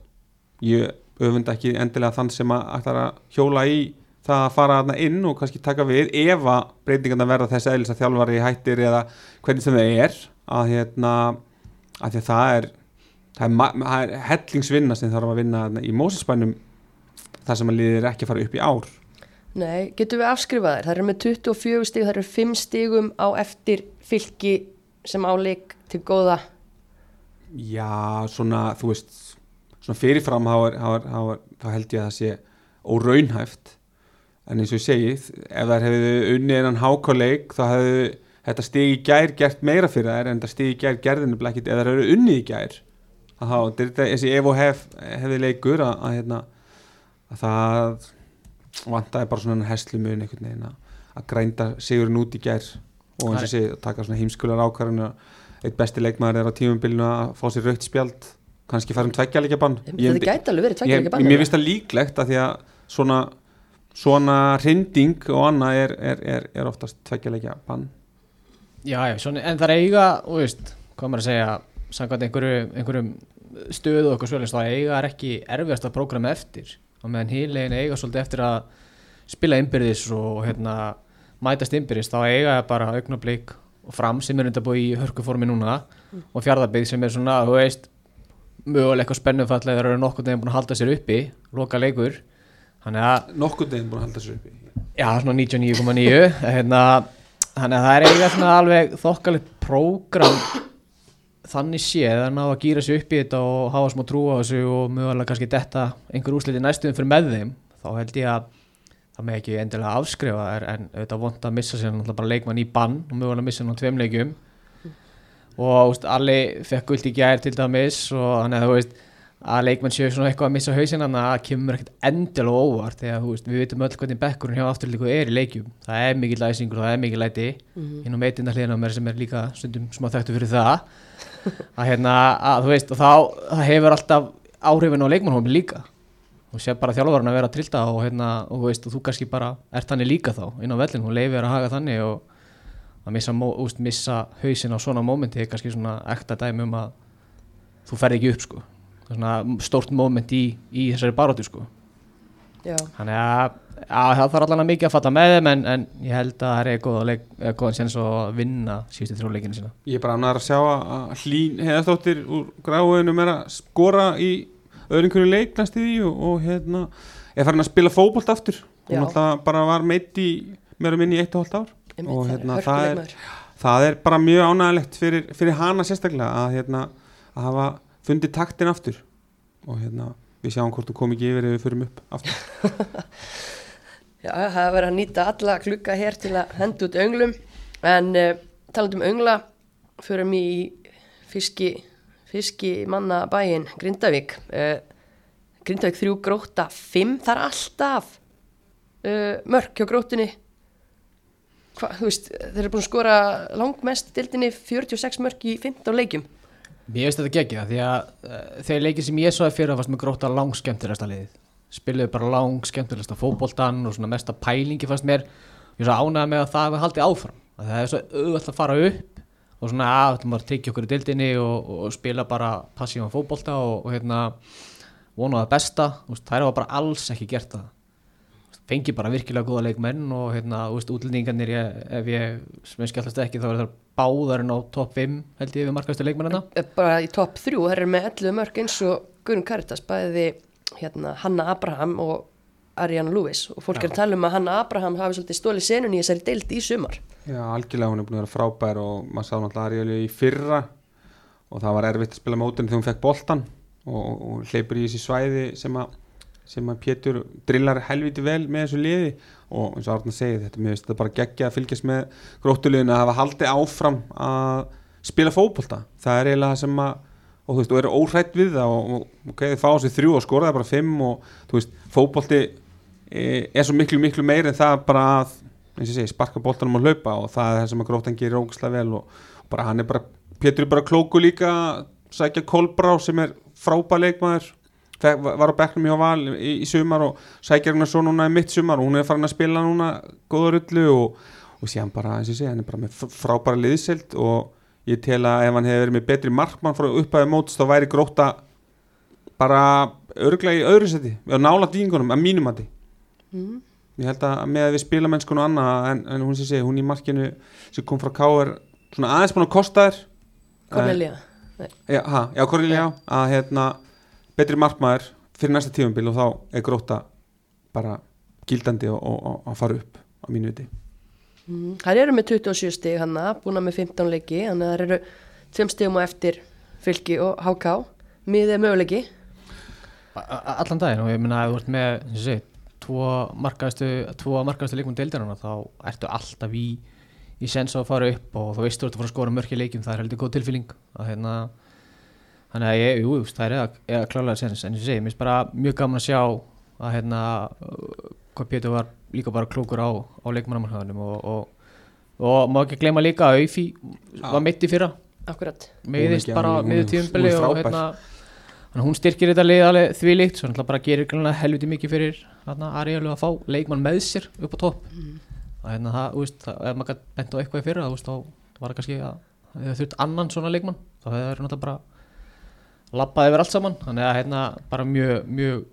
ég öfunda ekki endilega þann sem að ætlar að hjóla í það að fara þarna inn og kannski taka við ef að breytingarna verða þess eðlis að þjálfari hættir eða hvernig sem það er að hérna að það er það er, það er hellingsvinna sem þarf að vinna í Mósesbænum þar sem að liðir ekki að fara upp í ár Nei, getum við afskrifað þær? Það eru með 24 stig, það eru 5 stigum á eftir fylki sem áleik til góða. Já, svona, þú veist svona fyrirfram þá, held ég að það sé óraunhæft en eins og ég segi, ef þær hefðu unnið innan hákáleik þá hefðu þetta stig í gær gert meira fyrir þær en þetta stig í gær gerðinu blekkit eða þær hefðu unnið í gær að þá, þetta er þessi ef og hef hefði leikur að, að, hérna, að það vantaði bara svona heslumun einhvern veginn að, grænda sigurinn út í gær og eins og segi, að taka svona heimskular ákvarðinu eitt besti leikmaður er á tímumbilinu að fá sér raukt spjald kannski fara um tveggja leikjabann. Það gæti alveg verið tveggja ég, ekki mér finnst það líklegt að því að svona, svona hrinding og annað er, er, er, er oftast tveggja leikjabann. Já, já, svona, en það er eiga, þú veist, hvað maður að segja, samkvæmt einhverju, einhverjum stöðu og eitthvað svolítið, þá eiga er ekki erfiðast að prógrama eftir og meðan hílegin eiga svolítið eftir að spila innbyrðis og hérna, mætast innbyrðis, þá eiga er bara augnablík og fram sem er enda búið í hörkuformi núna og fjárðarbygg sem er svona, þú veist, mögulega eitthvað spennufall eða eru nokkuð neginn búin að halda sér uppi, loka leikur, þannig að nokkur deginn búin að halda sér uppi. Já, svona 99,9 [LAUGHS] hérna, Þannig að það er eiga svona alveg þokkalegt prógram þannig séð að ná að gýra sig upp í þetta og hafa smá trú á þessu og mögulega kannski detta einhver úsliti næstuðum fyrir með þeim þá held ég að það með ekki endilega afskrifa en auðvitað vond að missa sér náttúrulega bara leikmann í bann og mögulega missa hann á tveim leikjum. Og úst, allir fekk guld í gær til dæmis og þannig að þú veist að leikmenn séu svona eitthvað að missa hausinn þannig að það kemur ekkert endilega óvart þegar veist, við veitum öll hvernig bekkurinn hjá afturlíku er í leikjum. Það er mikið læsingur og það er mikið læti inn á meitinda hliðina á mér sem er líka stundum smá þekktu fyrir það að hérna, að þú veist og þá hefur alltaf áhrifin á leikmannhómi líka. Og sé bara þjálfarinn að vera að trilta og hérna, og þú veist, og þú kannski bara ert þannig líka þá inn á vellin og leifir að haga þannig og að missa, úst, missa hausin á svona mómenti er kannski svona ekta dæmi um að þú ferð ekki upp sko. Svona stórt móment í, í þessari baróti sko þannig að, að það þarf allan að mikið að fatta með þeim en, en ég held að það er góða leik, eða góðan séns að vinna síðustu þrjóleikinu sína. Ég er bara annar að sjá að hlín heiðastóttir úr gráðunum er að skora í hverju leik næst í því og, og hérna er farin að spila fótbolt aftur. Hún alltaf bara var meitt í meira minni í eitt og hálft ár. Einmitt, Og það hérna, er það er- það er bara mjög ánægilegt fyrir, fyrir hana sérstaklega að, hérna, að hafa fundið taktin aftur. Og hérna, við sjáum hvort þú kom ekki yfir ef við förum upp aftur. [LAUGHS] Já, það er verið að nýta alla klukka hér til að henda út önglum. En uh, talandi um öngla förum í fiski fiski manna bæin Grindavík. Uh, Grindavík þrjú gróta 5, það er alltaf uh, mörk hjá grótinni Hva, veist, þeir eru búin að skora langmest dildinni 46 mörk í 15 leikjum Mér veist þetta ekki því að uh, þeir leikir sem ég svo að fyrir að fannst með gróta langskemmtilegasta liðið. Spiluðu bara langskemmtilegasta fótboltan og svona mesta pælingi fannst mér. Ég svo ánægða með að það hefur haldið áfram að það er svo auðvitað að fara upp og svona að þetta maður tryggja okkur í dildinni og, og, spila bara passívan fótbolta og, og hérna vona það besta, það er bara alls ekki gert það fengi bara virkilega góða leikmenn og hérna, úst, útlendingarnir ég, ef ég smeskjallast ekki þá er það báðarinn á topp 5 held ég við markaðustu leikmennina. Bara í topp 3, það er með 11 mörg eins og Guðrun Karitas bæði hérna, Hanna Abraham og Ariana Lewis. Og fólk Já. er að tala um að Hanna Abraham hafi svolítið stólið senun í þessari deilt í sumar. Já, algjörlega hún er búin að vera frábær og maður sá náttúrulega Ariana í fyrra. Og það var erfitt að spila mótin þegar hún fekk boltan og, og hleypur í þessi svæði sem að sem að Pétur drillar helviti vel með þessu liði. Og eins og Arna segið þetta, mér finnst þetta bara geggja að fylgjast með gróttuliðinu að hafa haldið áfram að spila fókbólta það er eiginlega sem að og þú veist, og eru óhrætt við það og, ok, þið fá sér þrjú og skoraði bara fimm og þú veist, fókbólti e, er svo miklu, miklu meir en það bara að, eins og segi, sparka bóltanum og hlaupa og það er það sem að gróttan gerir ógislega vel og, bara hann er bara, Pétur er bara klóku líka sækja Kolbrá sem er frábæð leikmaður var á bekknum hjá Val í, í sumar og sækjar hún að svo núna í mitt sumar og hún er farin að spila núna góða rullu og, og sé hann bara, eins og sé, hann er bara með frábæra liðsild og ég tel að ef hann hefur verið með betri markmann frá upphæðu mótst þá væri gróta bara örglega í öðru seti og nála dýngunum að mínum að því mm. ég held að með að við spila mennskun og annað en, en hún sé sé, hún í markinu sem kom frá K.R. svona aðeins búin að kosta þér Cornelia Já, já Cornelia, að hérna betri markmaður fyrir næsta tífumbil og þá er gróta bara gildandi og að fara upp á mínu viti. Mm, Það eru með 27 stig hann að búna með 15 leiki þannig að það eru 5 stigum á eftir fylki og háká miðið möguleiki. Allan daginn og ég minna að þú ert með sé, tvo markaðustu markaðustu leikum deildarana þá ertu alltaf í í sens að fara upp og þú veist þú ert að fara að skora mörki leikim það er heldur góð tilfylling að hérna þannig að ég, jú, það er eða, eða klálega sens en ég segi, mér finnst bara mjög gaman að sjá að hérna hvað Pétur var líka bara klókur á, á leikmannamarkaðunum og, og, og má ekki gleyma líka að Aufi var mitt í fyrra. Akkurat. Meðist bara meðu tíumbili og hérna hún styrkir þetta lið alveg því líkt svo hann bara gerir helviti mikið fyrir hérna Ariel að fá leikmann með sér upp á topp. Mm. og hérna það, þú veist, ef maður bent á eitthvað í fyrra þá, veist, þá var það kannski að það þurft annan svona leikmann þá hefur það náttúrulega bara lappaði yfir allt saman. Þannig að hérna bara mjög mjög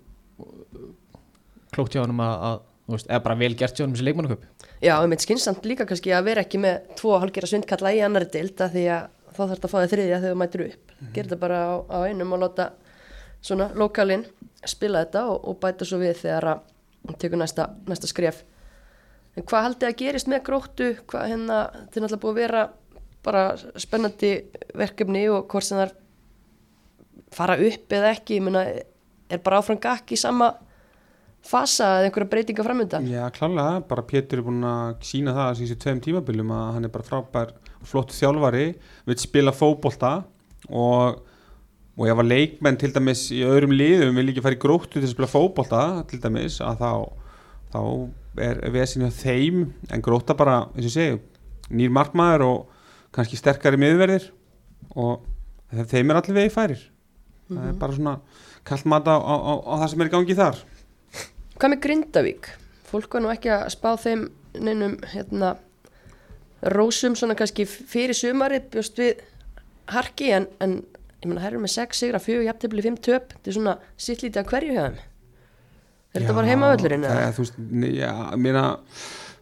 klókt hjá hann að, að eða bara vel gert hjá hann með þessi leikmannaköp Já, um eitt skynnsamt líka kannski að vera ekki með tvo halgjara svindkalla í annari dild að því að þá þarf þetta að fá þig þriðja þegar þú mætir upp. Mm -hmm. gera þetta bara á, á einum og láta svona lokalinn spila þetta og, og bæta svo við þegar að tekur næsta, næsta skref. En hvað haldið að gerist með gróttu? Hvað hérna, þetta er náttúrulega búið að vera bara spennandi verkefni og hvort sem það er fara upp eða ekki, ég meina er bara áfram gakk í sama fasa eða einhverja breytinga framöndan Já, klálega, bara Pétur er búin að sína það að þessi tveim tímabiljum að hann er bara frábær flott þjálfari vil spila fókbólta og, og ef að leikmenn til dæmis í öðrum liðum vil ekki fara í gróttu til að spila fókbólta til dæmis að þá, þá er veðsynja þeim en gróta bara, eins og segju nýr markmaður og kannski sterkari miðverðir og þeim er allir vegi færir mm -hmm. það er bara svona kallt mata á, á, á það sem er í gangi þar Hvað með Grindavík? Fólk var nú ekki að spá þeim neinum hérna rósum svona kannski fyrir sumari bjóst við harki en, en ég menna herrum með 6 sigra, 4 jafntefni, 5 töp þetta er svona sittlítið að hverju hefðum er þetta bara heimavöldurinn? Já, þú veist, já, mér að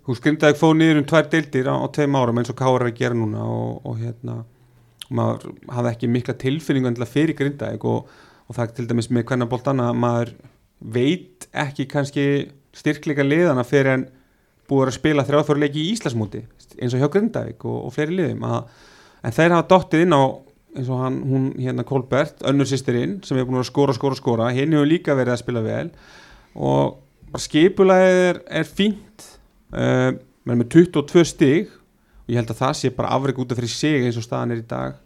þú veist, Grindavík fóð niður um tvær deildir á, á tveim árum eins og Kára er að gera núna og, og hérna maður hafði ekki mikla tilfinningu fyrir Grindavík og, og það til dæmis með hvernig bólt annað maður veit ekki kannski styrkleika liðana fyrir en búið að spila þrjáðfjörleiki í Íslasmúti eins og hjá Grindavík og, og fleiri liðum að, en þeir hafa dottið inn á eins og hann, hún hérna Kolbert önnur sýstirinn sem hefur búin að skóra, skóra, skóra henni hefur líka verið að spila vel og bara skipulegið er, fínt uh, með 22 stig og ég held að það sé bara afreg út af fyrir sig eins og staðan er í dag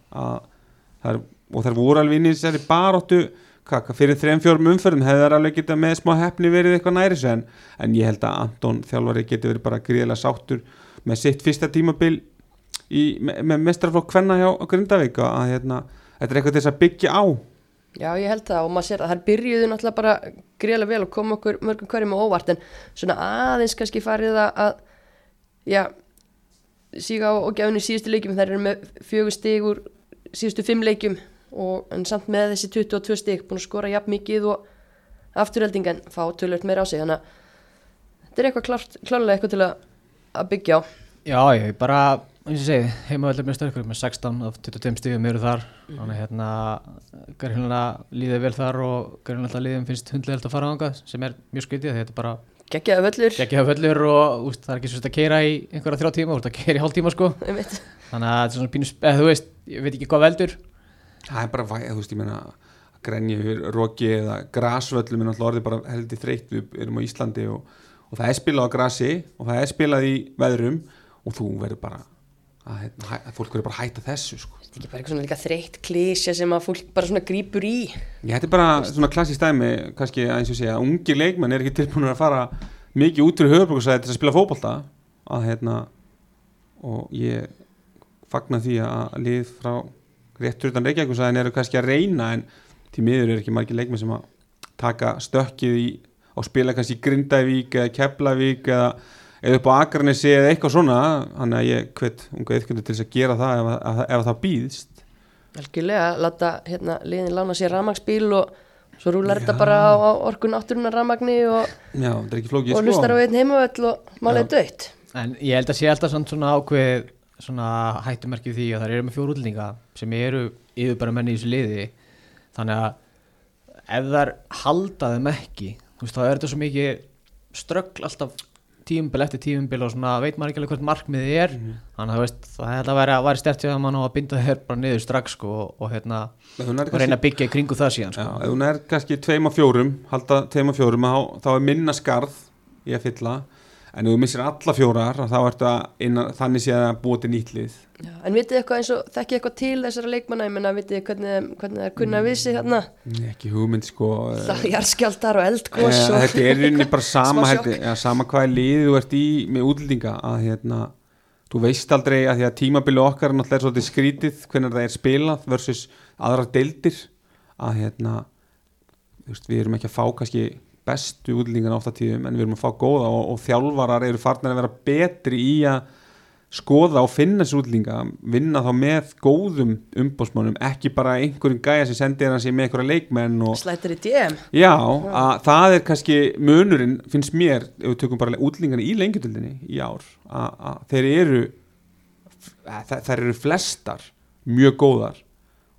er, og það voru alveg inn í þessari baróttu kaka, fyrir þrejum fjórum umferðum hefði það alveg getað með smá hefni verið eitthvað næri en, en ég held að Anton þjálfari geti verið bara gríðilega sáttur með sitt fyrsta tímabil í, með, með mestrarflokk hvenna hjá Grindavík að hérna, þetta er eitthvað þess að byggja á. Já, ég held það og maður sér að þær byrjuðu náttúrulega bara greiðlega vel og kom okkur mörgum hverjum á óvart en svona aðeins kannski farið að, að já, síga á og gefinu í síðustu leikjum. Þær eru með fjögur stig úr síðustu fimm leikjum og en samt með þessi 22 stig búin að skora jafn mikið og afturhelding en fá tölvöld meira á sig. Þannig að þetta er eitthvað klárlega eitthvað til að, að byggja á. Já, ég bara, eins og segi, heimaveldur með störkur með 16 af 22 stífum eru þar. Mhm. þannig hérna Garðinlega líðið vel þar og Garðinlega líðum finnst hundlegilegt að fara ángað sem er mjög skritið því þetta er bara geggjaða völlur. Geggjaða völlur og úst, það er ekki svo að keira í einhverja þrjá tíma, þú ert að keira í hálf tíma sko þannig að þetta er svona pínus, eða þú veist ég veit ekki hvað veldur. Það er bara, væ- þú veist, ég meina yfir roki eða grasvöllum er náttúrulega orðið bara heldur þreytt. Við erum á Íslandi og, og það er spilað á grasi og það er spilað í veðrum og þú verður bara að, hérna, hæ- að fólk verður bara að hætta þessu sko. Þetta er ekki bara eitthvað svona líka þreytt klísja sem að fólk bara svona grípur í. Ég þetta er bara svona klassist dæmi kannski að eins og segja, ungi leikmenn er ekki tilbúin að fara mikið út fyrir höfurbruksæði til að spila fótbolta. Að hérna og ég fagna því að lið frá réttur utan Reykjavíkusæðin eru kannski að reyna en til miður er ekki margir leikmenn sem að taka stökkið í og spila kannski Grindavík eða Keflavík eða, eða upp á Akranesi eða eitthvað svona þannig að ég hvet unga eitthvað til þess að gera það ef, ef, ef það býðst. Algjörlega, láta hérna liðin lána sér rafmagsbíl og svo rúlar þetta bara á, á orkun átturinnar rafmagni og, er og hlustar á einn heimavöll og málið er dött en ég held að sé alltaf samt svona ákveð svona hættumerkið því að það eru með fjóru útlendinga sem eru yfir bara menni í þessu liði. Þannig að ef þær halda þeim ekki þú veist, þá er þetta svo mikið ströggl alltaf tíumbil eftir tíumbil og svona veit maður ekki alveg hvert markmiðið er. Þannig að veist, það held að vera, væri stert til að mann á að binda þér bara niður strax sko, og, og, hérna, og reyna að byggja í kringu það síðan Já, sko. ef hún er kannski tveim og fjórum halda tveim og fjórum þá er minna skarð í að fylla en ef þú missir alla fjórar þá ertu að innan, þannig sé að búa til nýtlið Já, en vitið eitthvað eins og þekki eitthvað til þessara leikmanna, ég menna vitið hvernig, hvernig það er kunna við sig hérna ekki hugmynd sko það er jarðskjaldar og eh, eldgós og þetta er rinni bara [LAUGHS] sama, hætti, ja, sama hvað lið þú ert í með útlendinga að hérna þú veist aldrei að því að tímabili okkar er náttúrulega svolítið skrítið hvernig það er spilað versus aðrar deildir. Að hérna veist, við erum ekki að fá kannski bestu útlendingan átt að tíðum en við erum að fá góða og, og þjálfarar eru farnir að vera betri í að skoða og finna þessu útlendinga vinna þá með góðum umbósmánum ekki bara einhverjum gæja sem sendir hann sér með einhverja leikmenn og slættir í DM Já, að það er kannski munurinn, finnst mér, ef við tökum bara útlendingarna í lengjadöldinni í ár, að, að þeir eru, þær eru flestar mjög góðar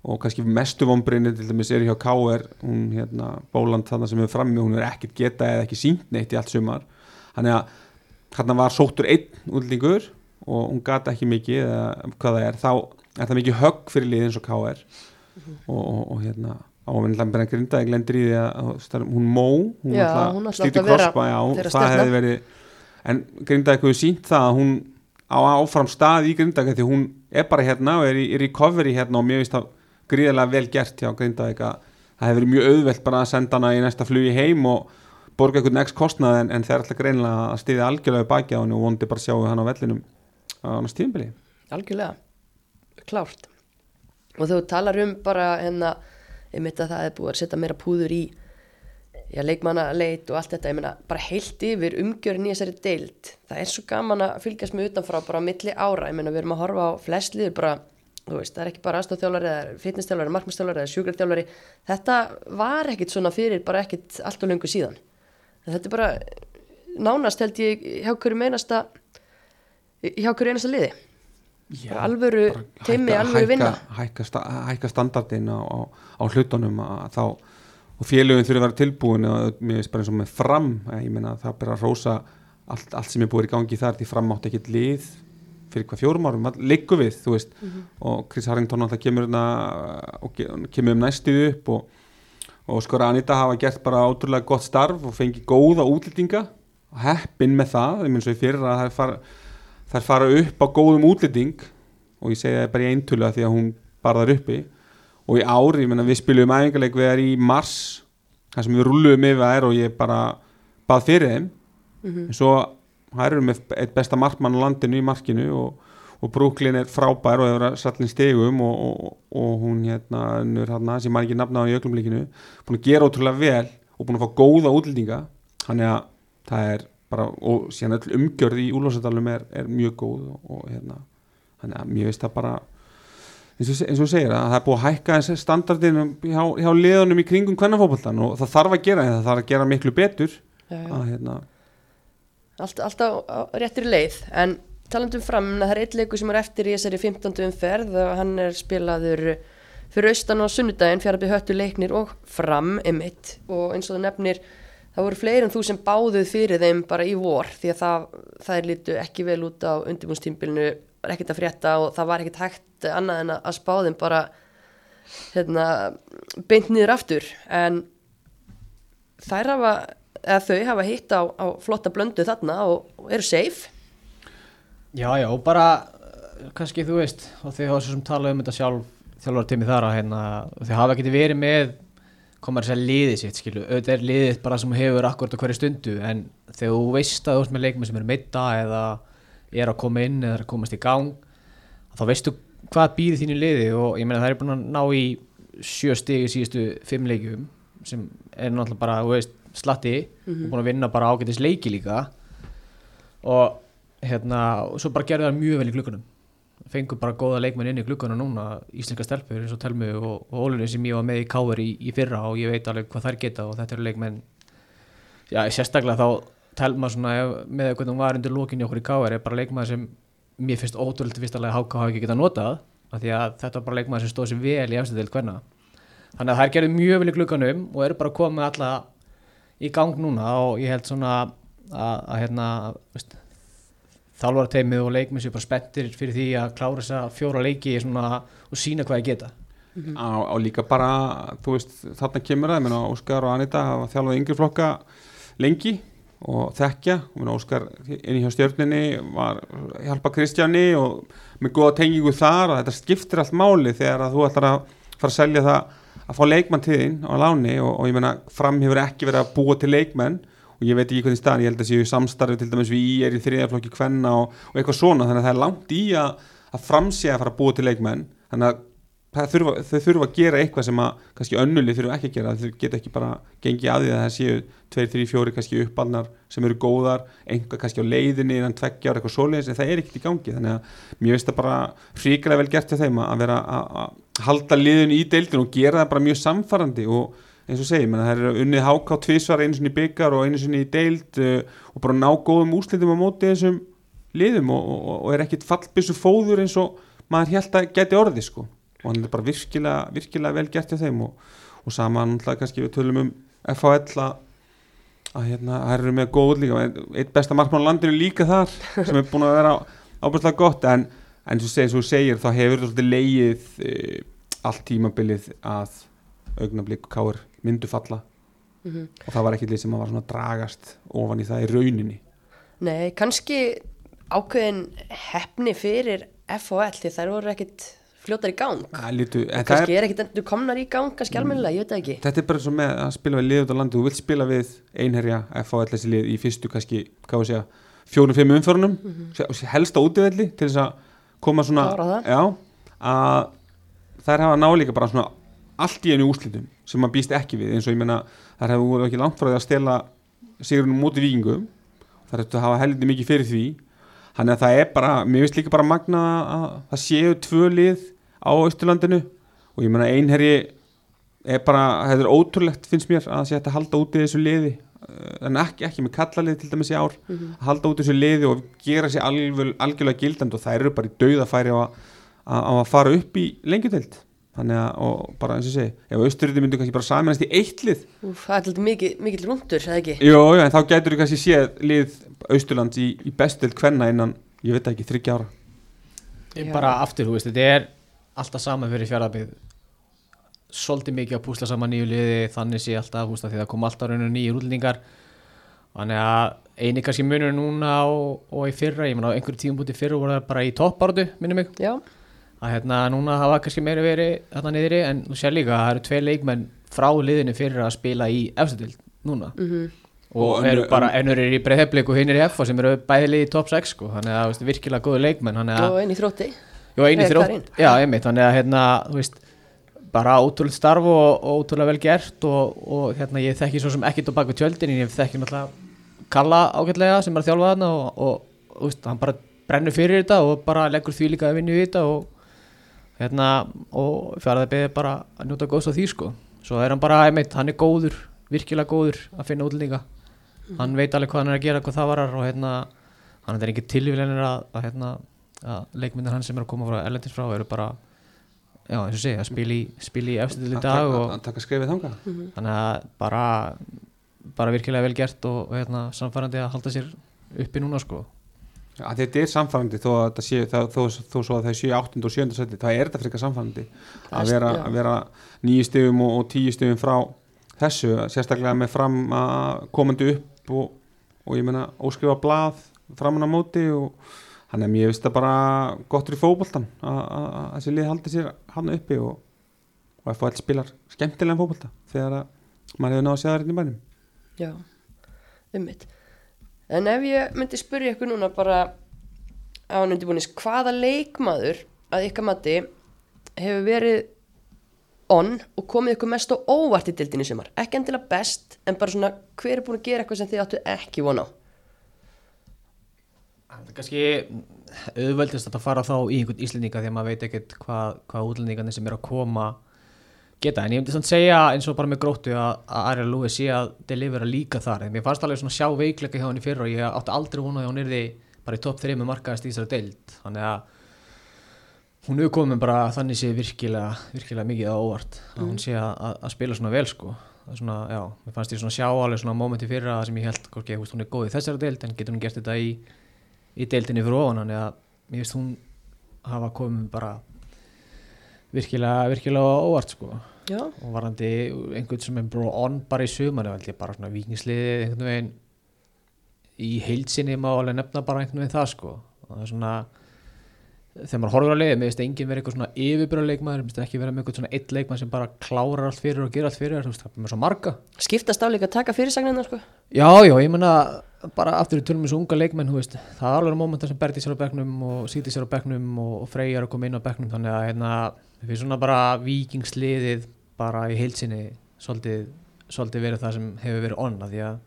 og kannski mestu vombriðinni til dæmis er hjá K.R. hún hérna, Bóland þarna sem er frammi, hún er ekkit geta eða ekki sínt neitt í allt sumar, þannig að hérna var sóttur einn útlendingur og hún gata ekki mikið eða hvað það er, þá er það mikið högg fyrir lið eins og K.R. og, og, og hérna ávinnlega bara grindaði glendir í því að er- hún mó, hún Já, alltaf slíti já, þeirra það hefði verið en grindaði eitthvað sínt það að hún á áfram stað í grindaði því hún er bara hérna og er í, er í það gríðarlega vel gert hjá grindaði það hefði verið mjög auðvelt bara að senda hana í næsta flugi heim og borga eitthvað next kostnað en, en þeir ætla greinilega að stiðja algjörlega baki á henni og vondi bara sjáu hann á vellinum á annars tíðinbili algjörlega, klárt. Og þú talar um bara hérna, ég myndi að það er búið að setja meira púður í já, leikmannaleit og allt þetta, ég meina bara heilt yfir umgjörn í þessari deild það er svo gaman að fylgjast með utanfrá bara milli ára, ég meina við erum að horfa á flest liður bara, veist, það er ekki bara aðstofþjálfari eða fitnessþjálfari, markmannstjálfari eða sjúkrarþjálfari þetta var ekkit svona fyrir bara ekkit allt og lengur síðan. En þetta er bara nánast held ég hjá hverju meinasta hjá hverju einasta liði. Bara alvöru teimi, alvöru vinna. hækka, sta, hækka standardin á, á, á hlutunum þá og félögum þurfa að vera tilbúin og mér veist bara eins og með fram eh, ég meina það er bara að rósa allt, allt sem er búið í gangi þar því fram átt ekkert lið fyrir hvað fjórum árum, liggu við þú veist, og Chris Harrington alltaf kemur hérna kemur um næstuð upp og, og skora Anita hafa gert bara ótrúlega gott starf og fengi góða útlýtinga og heppin með það, ég minn svo í fyrir að það er far, þær fara upp á góðum útlending. Og ég segi það bara í eintölu að því að hún bara þar uppi. Og í ári, ég menna við spilum æfingarleik við þær í mars þar sem við rulluðum yfir þær og ég bara bað fyrir þeim. En svo þær eru með eitt besta markmann á landinu í markinu og, og Brooklyn er frábær og hefur sallin stegum og, og, og hún hérna, önnur hérna sem maður ekki nafna á í öglumleikinu búin að gera ótrúlega vel og búin að fá góða útlendinga. Þannig að það er bara og síðan öll umgjörð í úlvásadalum er, er mjög góð og, og hérna þannig að mér veist það bara eins og, þú segir að það er búið að hækka þessi standardin hjá, hjá liðunum í kringum kvennafóboltan og það þarf að gera það þarf að gera miklu betur að hérna allt, allt á, á réttir leið en talandum fram, það er eitt leikur sem er eftir í þessari 15. umferð og hann er spilaður fyrir austan á sunnudaginn fjaraði höttu leiknir og fram emitt og eins og það nefnir það voru fleiri en þú sem báðuð fyrir þeim bara í vor því að það, það er lítu ekki vel út á undirbúnstímbilinu var ekkert að frétta og það var ekkert hægt annað en að spá þeim bara hérna, beint niður aftur en þær hafa eða þau hafa hitt á, á flotta blöndu þarna og, eru safe. Já, já, og bara uh, kannski þú veist, og þau hafa svo sem talað um þetta sjálf þjálfara tími þar að hérna, þau hafa ekki verið með komar þess að liðið sitt, skilu auðvitað er liðið bara sem hefur akkurat á hverju stundu en þegar þú veist að þú ert með leikmenn sem eru meita eða er að koma inn eða er að komast í gang þá veistu hvað býðir þínu liði og ég meina það er búin að ná í sjö stigi síðustu fimm leikjum sem er náttúrulega bara, þú veist, slatti og búin að vinna bara ágætis leiki líka. Og hérna, og svo bara gerði það mjög vel í glukkunum fengur bara góða leikmenn inn í glukkunum núna íslenska stelpur eins og Telmu og, og Ólunni sem ég var með í Káver í, í fyrra og ég veit alveg hvað þær geta og þetta eru leikmenn. Já, sérstaklega þá Telma svona með hvernig hún var undir lókinni okkur í Káver er bara leikmenn sem mér finnst ótrúlega fyrst alveg háka hafa ekki geta notað af því að þetta er bara leikmenn sem stóð sér vel í efstæðil hverna þannig að þær gerði mjög vel í glukkanum og eru bara komið alla í gang núna og ég held svona að, að hérna þálvarteimið og leikmenn séu bara spettir fyrir því að klára þessa fjóra leiki svona, og sína hvað ég geta. Á, á líka bara, þú veist, þarna kemur það, ég meina Óskar og Anita hafa þjálfað yngri flokka lengi og þekkja, ég meina Óskar inn í hjá stjörninni var hjálpa Kristjáni og með góða tengingu þar og þetta skiptir allt máli þegar að þú ætlar að fara að selja það að fá leikmann til þín á láni og, og ég meina fram hefur ekki verið að búa til leikmenn og ég veit ekki hvernig staðan, ég held að séu samstarfi til dæmis við í er í þriðaflokki kvenna og, og eitthvað svona, þannig að það er langt í að, að framsega að fara að búa til leikmenn. Þannig að þurfa, þau þurfa að gera eitthvað sem að kannski önnuli þurfa ekki að gera. Þau geta ekki bara gengið að því að það séu 2, 3, 4 kannski uppalnar sem eru góðar, einhvað kannski á leiðinni innan tveggjar eitthvað svoleiðis en það er ekkert í gangi. Þannig að mér finnst það bara fríkala vel gert til þeim að vera að, halda liðinu í deildinu og gera það bara mjög samfarrandi og eins og menn, það er unnið háká tvísvar einu sinni byggar og einu sinni í deild uh, og bara ná góðum úslitum á móti þessum liðum og, og, og er ekkit fallbissu fóður eins og maður held að geti orði sko og hann er bara virkilega, virkilega vel gert í þeim og, og saman kannski við tölum um FHL að að hérna, það eru með góð líka. Eitt besta markmann á landinu líka þar sem er búin að vera ábærslega gott. En eins og segir, segir þá hefur þetta leið e, allt tímabilið að augnablík og káir myndu falla. Mhm. og það var ekki lið sem að var svona dragast ofan í það í rauninni. Nei, kannski ákveðin hefni fyrir FHL því þær voru ekkit fljótar í gang. Lítu, kannski er, er ekkit endur komnar í gang kannski almennilega, ég veit það ekki. Þetta er bara svo með að spila við lið út á landi, þú vilt spila við einherja FHL þessi lið í fyrstu kannski hvað við segja, fjórum-fimm umförunum og helst á útivelli til þess að koma svona, það. já að þær hafa nálíka bara svona allt í einu úslitum sem maður býst ekki við. Eins og ég meina þær hefur ekki langt frá því að stela sigurinn múti vikingum þær hefur að hafa heldur mikið fyrir því. Þannig að það er bara, mér finnst líka bara magna að það séu tvö lið á Austurlandinu. Og ég meina einherji er bara, þetta er ótrúlegt finnst mér að það að halda úti þessu liði. Eh, en ekki, ekki með kallalið til dæmis í ár. Að halda úti þessu liði og gera sér alveg, algjörlega gildand og þær eru bara í dauðafæri á að, að, að fara upp í lengjudeld þannig að, og bara eins og segi ef Austurlandi myndu kannski bara saminast í eitt lið. Úf, það er alltaf mikið, mikið rundur, eða ekki? Jó, já, en þá getur þú kannski séð lið Austurlands í, í besteld kvenna innan, ég veit það ekki, þryggja ára. Ég bara aftur, þú veist, þetta er alltaf sama fyrir fjárðabíð svolítið mikið að púsla saman nýju liði þannig sé alltaf, að því það kom alltaf rauninu nýjur útlendingar. Þannig að eini kannski munur núna og, og í fyrra, ég meina á einhverju tíum búti fyrra voru það bara í toppáratu, minnum mig. Já, að hérna núna hafa kannski meiri verið þarna niðri en þú sér líka að það eru tvei leikmenn frá liðinu fyrir að spila í efstadild núna. Mhm. Og, Og eru bara ennur eru í breyðheflik og hinn er í FA sem eru bæði liði í top 6 sko, þannig að þú veist, virkilega góðu leikmenn þannig að Og einn í þrótti Jú, eini Freyr þrótt, Karin. já, einmitt, þannig að hérna, þú veist, bara ótrúlega starf og, og ótrúlega vel gert og, og hérna, ég þekki svo sem ekkert á baku tjöldin ég þekki náttúrulega Kalla ágætlega sem er að þjálfa þarna og, og, og veist, hann bara brennur fyrir þetta og bara leggur því líka að vinna í þetta og hérna, og fjaraði beðið bara að njóta góðs á því, sko. Svo er hann bara, einmitt, hann er góður virkilega góður að finna útlendinga. Hann veit alveg hvað hann er að gera, hvað það varar og hérna, hann er ekki tilvílenir að, að hérna, að leikmyndir hann sem er að koma frá Erlendins frá eru bara já eins og segja, spila í, spila í eftir í að dag taka, og að taka skrifið þanga þannig að bara bara virkilega vel gert og, og hérna, samfærandi að halda sér uppi núna sko að þetta er samfærandi þó að þetta sé þó, þó, þó svo að það séu 8. og 7. seti það er þetta frekar samfærandi að vera, að vera nýju stegum og, og tíu stegum frá þessu sérstaklega með fram að komandi upp og, og ég meina óskrifa blað framan á móti og hann er mér veist það bara gott fyrir fótboltan að að- að þessi lið haldi sér hann uppi og, og FHL spilar skemmtilega fótbolta þegar að maður hefur náðu að sjá það hérna í bænum. Já, ummitt En ef ég myndi spyrja ykkur núna bara á hann undirbúinis hvaða leikmaður að ykkar mati hefur verið on og komið ykkur mest á óvart í dildinni sumar? Ekki endilega best en bara svona hver er búin að gera eitthvað sem þið áttu ekki von á Það er kannski auðveldist að fara þá í einhvern íslendinga því að maður veit ekkert hvað, hvað útlendingarnir sem er að koma geta, en ég myndi samt segja eins og bara með gróttu að, að Arja Lúi sé að delivera líka þar, en mér fannst alveg svona sjá veikleika hjá hann í fyrra og ég átti aldrei vonaði að hún yrði bara í topp 3 með markaðast í þessari deild. Þannig að hún hefur komið bara þannig sé virkilega, virkilega mikið á óvart að hún sé að, að, að spila svona vel sko. Það er svona, já, mér fannst ég svona sjá alveg svona momenti fyrra sem ég held, veist, hún er góð í þessari deild en getur hún gert þetta í, í deildinni fyrir ofan þannig að mér finnst hún hafa komið bara virkilega, virkilega óvart sko. Já, og varandi einhvern sem er bara on bara í sumar held ég bara svona vikingsliði einhvern veginn í heilsinni má alveg nefna bara einhvern veginn það sko. Og það er svona þegar maður horfður á leiði, mér finnst enginn vera eitthvað svona yfirbyrða leikmaður, mér finnst ekki vera með eitthvað svona eitt leikmaður sem bara klárar allt fyrir og gera allt fyrir það er með svo marga. Skiptast á líka að taka fyrirsagnina sko? Já, já, ég menna bara aftur í tölum þessu unga leikmenn, veist, það er alveg momentar sem Berti sér á bekknum og Sýti sér á bekknum og, og Freyja er að koma inn á bekknum þannig að hérna, við finnst svona bara vikingsliðið bara í heilsinni svolítið, svolítið verið það sem hefur verið onna því að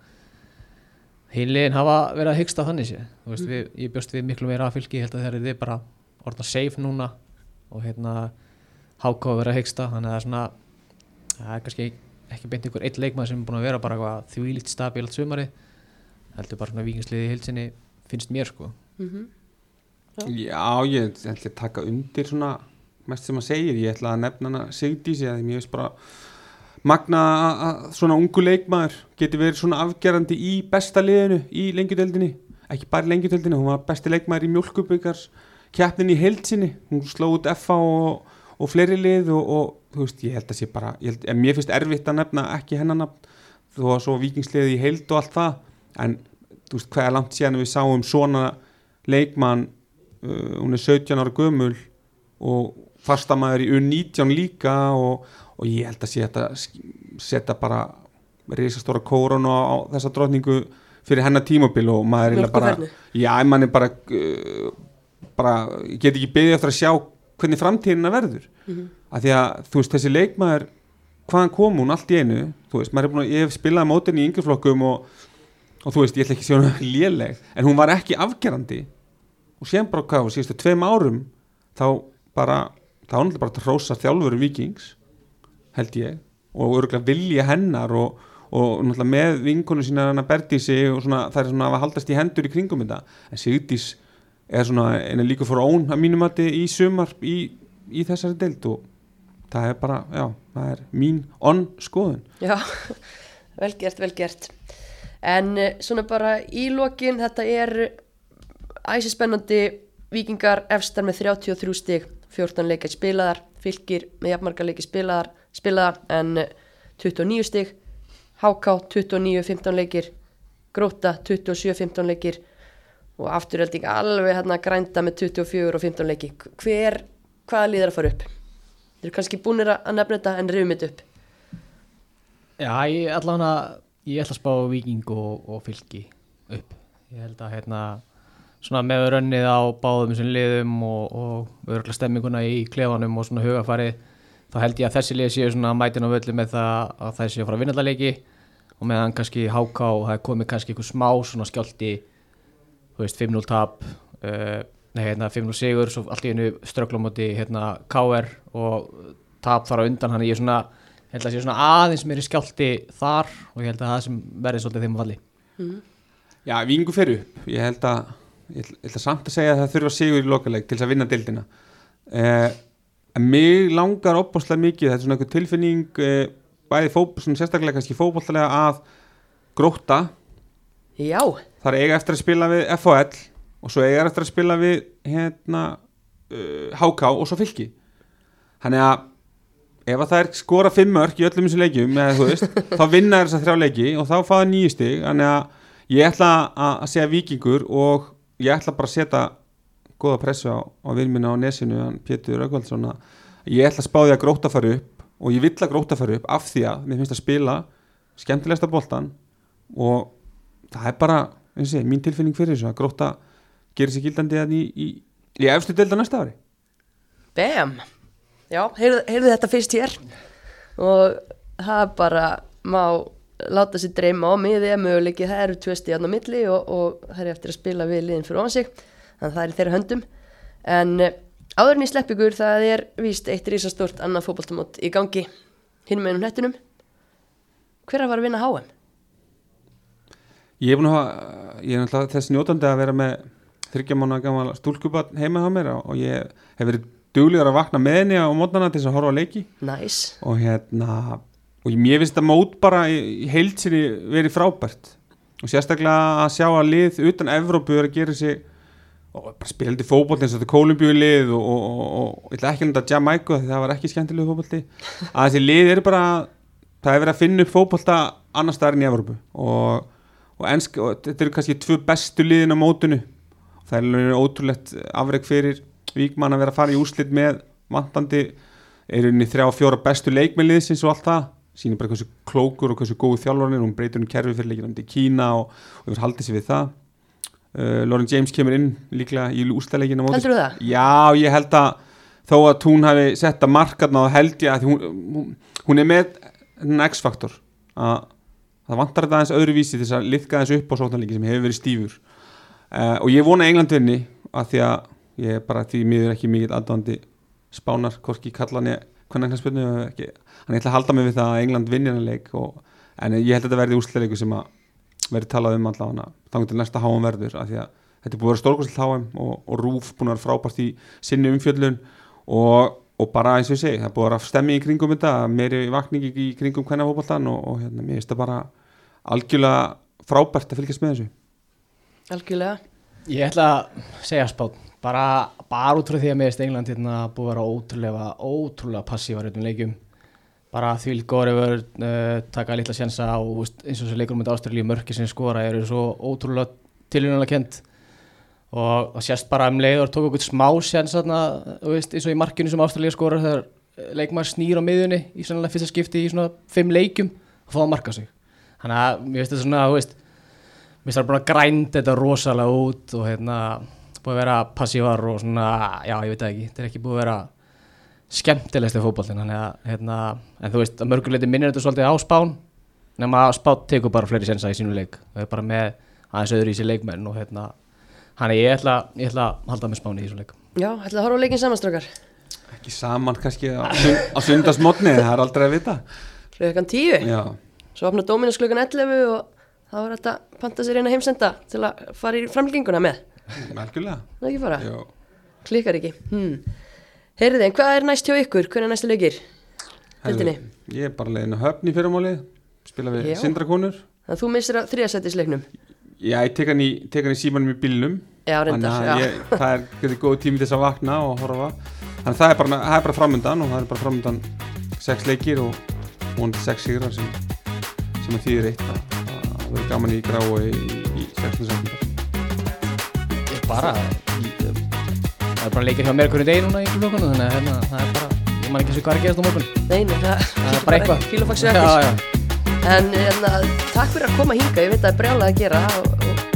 heiliðin hafa verið að hyggsta þannig sé veist, við, ég bjóst við miklu meira að fylgi ég held að það er þið bara orðna safe núna og hérna háká að vera að hyggsta. Þannig að það er svona það er kannski ekki beint einhver eitt leikmaður sem er búin að vera bara eitthvað þvílíkt stabílt sumari heldur bara svona vikingsliði í heilsinni finnst mér sko. Mm Já, ég ætla að taka undir svona mest sem að segir, ég ætla að nefna hana Sigdísi að mér veist bara magna að- svona ungu leikmaður geti verið svona afgerandi í besta liðinu í lengjudeldinni ekki bara í lengjudeldinni, hún var besti leikmaður í mjölkubyggars keppnin í heilsinni hún sló út FA og, og fleiri lið og, og þú veist, ég held að sé bara held, en mér finnst erfitt að nefna ekki hennan þó að svo vikingsliði í heild og allt það. En þú veist, hvað er langt síðan við sáum svona leikmann uh, hún er 17 ára gömul og fastamæður í U19 líka og, og ég held að sé þetta setja bara risastóra kórun á, á þessa drotningu fyrir hennar tímabil og maður er bara já, mann er bara uh, bara, ég get ekki beðið eftir að sjá hvernig framtíðina verður. Mhm. að því að, þú veist, þessi leikmaður hvaðan kom hún allt í einu þú veist, maður er búin að, ég hef spilað mótin í yngjaflokkum og, og þú veist, ég ætla ekki að sjá hún [LAUGHS] léleg, en hún var ekki afgerandi. Og séðan bara hvað, á síðustu tveim árum þá bara, þá er náttúrulega bara að hrósa þjálfur vikings, held ég og örgulega vilja hennar og, og náttúrulega með vinkonu sína hennar Berdísi og svona, það er svona að haldast í hendur í kringum þetta, en Sigdís er svona einu líka fór ón að mínum mati í sumar í, í þessari deild og það er bara, já, það er mín onn skoðun Já, [LAUGHS] vel gert, vel gert. En eh, svona bara í lokin þetta er æsispennandi vikingar efstar með 33 stig 14 leikir spilaðar fylgir með jafnmarga leikir spilaðar spilaðar en eh, 29 stig HK 29, 15 leikir gróta 27-15 leikir og afturhelding alveg hérna grænda með 24 og 15 leiki. Hver, hvaða líður að fara upp? Þeir eru kannski búinir að nefna þetta en rifum þetta upp. Já, ég ætla hana ég ætla að spá viking og, og fylki upp. Ég held að hérna svona með rönnið á báðum þessum liðum og, og örgulega stemminguna í klefanum og svona hugafarið þá held ég að þessi lið séu svona mætin á völlu með það að það séu að fara að vinna þetta leiki. Og meðan kannski háká og það er komið kannski einhver smá svona skjálti þú veist 5-0 tap uh, nei hérna 5-0 sigur svo allt í hennu strögglumóti hérna KR og tap þar á undan. Hann ég er svona ég held að það sé svona aðeins meiri skjálti þar og ég held að það sem verði svolítið þeim að valli Já, vingu fyrir upp. Ég held að, ég ég ætla samt að segja að það þurfa sigur í lokaleg til þess að vinna dildina eh, en mig langar opbáslega mikið, þetta er svona einhver tilfinning eh, bæði fóp, svona sérstaklega kannski fótballlega að gróta já, þar eiga eftir að spila við FHL og svo eiga eftir að spila við hérna uh, HK og svo fylki. Þannig að ef að það er skora fimm mörk í öllum þessum leikjum eða þú veist, [LAUGHS] þá vinna þess að þrjá leiki og þá fáða nýju stig. Þannig að ég ætla að, segja vikingur og ég ætla bara að setja góða pressu á, á vinmina á nesinu hann Pétur Röggvaldsson að ég ætla að spá því að gróta fara upp og ég vill að gróta fara upp af því að mér finnst að spila skemmtilegsta boltan og það er bara, eins og ég, mín tilfinning fyrir þessu að gróta gerir sér gildandi í, í, í efstu delta næsta ári. Bam. Já, heyrðu, þetta fyrst hér. Og það bara má láta sér dreyma á miði að möguleiki það eru tvösti á milli og, og það er eftir að spila við liðin fyrir ofan sig. Þannig að það er í þeirra höndum. En eh, áður en ég slepp ykkur það er víst eitt rísastort annað fótboltamót í gangi hinn með einum hnettunum hver að var að vinna HM? Ég er búin að ég er náttúrulega þess njótandi að vera með þryggja mánu gammal stúlkubat heima á mér og ég hef verið duglegur að vakna með henni á mótnana til þess að horfa á leiki. Næs, og hérna og mér finnst þetta mót bara í, í heilsinni verið frábært. Og sérstaklega að sjá að lið utan Evrópu er að gera sig og bara spilandi fótboll eins og þetta kolumbjúlið og, og, og, og ég ætla ekki að nefnda Jamaica því það var ekki skemmtilegu fótbolti. [LAUGHS] Að þessi lið eru bara það er verið að finna upp fótbolta annar staðar en í Evrópu. Og, og, ensk, og þetta eru kannski tvö bestu liðin á mótinu. Það er alveg ótrúlegt afreg fyrir Víkmann að vera að fara í úslit með vantandi er unni þrjá og fjóra bestu leikmeliðsins og allt það. Sýnir bara hversu klókur og hversu góðu þjálfarnir hún breytur um kerfi fyrir leikina í Kína og, og hefur haldið sér við það. Uh, Lauren James kemur inn líklega í ústæðleikina heldur þú það? Já, ég held að þó að hún hafi sett að markarna og held ég að hún, hún, er með X-faktor að það vantar þetta aðeins öðruvísi þess að liðka aðeins upp á sóknarleiki sem hefur verið stífur. Uh, og ég vona að England vinni að því að ég bara því miður ekki mikill aðdóndi spánar, hvorki kallan ég hvernig hann spilnu ekki. Hann ætla að halda mig við það að England vinni hennar leik og, en ég held að þetta verði úsleileiku sem að verði talað um allavega þannig til næsta háum verður því að þetta er búið að vera stórkvæmslega háum og, og Rúf búin að vera frábært í sinni umfjöllun og, og bara eins og ég segi það búið að stemmi í kringum þetta meiri vakningi í kringum hvernig fókbaltan og, og hérna, mér finnst það bara algjörlega frábært að fylgjast með þessu. Algjörlega. Ég ætla að segja spátt bara, bara út frá því að meðist England hérna búið að vera ótrúlega, ótrúlega passívar í leikjum. Bara því góður yfir uh, taka litla sjensa og eins og þessi leikur með Ástralíu mörki sem skora eru svo ótrúlega tilhjónulega kent og það sést bara um leiður tók okkur smá veist, eins og í markinu sem Ástralíu skora þegar leikmaður snýr á miðunni í svona fyrsta skipti í svona fimm leikjum og fá að marka sig. Þannig að mér finnst þetta svona, veist mér finnst það bara grænt þetta rosalega út og hérna búið að vera passívar og svona, já ég veit það ekki þetta er ekki búið að vera þannig að, hérna, en þú veist að mörguleiti minnir þetta svolítið á spán nema að spán tekur bara fleiri sensa í sínu leik. Það er bara með aðeins öðru í sér leikmenn og hérna, hann er ég ætla ég ætla að halda með spáni í þessu leik Já, ætla að horfa á leikin samanstrákar ekki saman kannski á, á sundasmotni það er aldrei að vita Klukkan tíu Já, Svo opna Dominus klukkan 11 og þá er þetta panta sér eina heimsenda til að fara í framlenginguna með algjörlega Það er ekki fara, Já. klikkar ekki hmm. Heyrði, en hvað er næst hjá ykkur? Hvernig er næstu leikir? Deildinni? Herðu, Ég er bara leiðin að höfn í fyrramáli spila við Já. sindrakonur Þannig að þú missir að þriðasættisleiknum Já, ég tek hann í, tek hann í símanum í bílnum. Já, reyndar, ég, það er getið góð tími til þess að vakna og horfa. Þannig að það er bara, það er bara framöndan og það er bara framöndan sex leikir og vonandi sex sigrar sem, sem að þýðir eitt. Að, að það verður gaman í grái í, í 16. september Ég bara Það er bara leikir hjá mér hverju degi núna í klokkunum Þannig að hérna, það er bara Ég man ekki eins og hvað er að gerast á morgun. Nei, nei, það Það er bara eitthvað. Fílofaxi Já, eftir já. En hérna, takk fyrir að koma hinga, ég veit að það er brjálað að gera og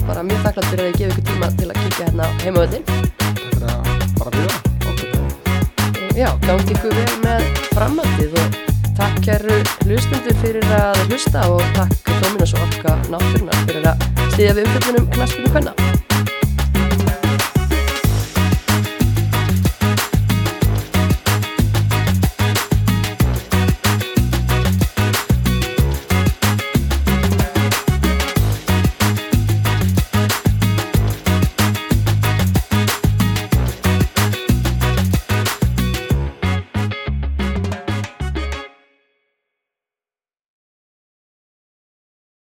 bara mjög þakklátt fyrir að ég gefa ykkur tíma til að kíkja hérna á heimavöldin. Þetta er að bara byrja okay. Já, gangi ykkur vel með framhaldið og takk kæru hlustundur fyrir að hlusta og takk Dominos og Orka Náttúruna fyrir að stiðja við umfjöldunum knaspinu hvenna.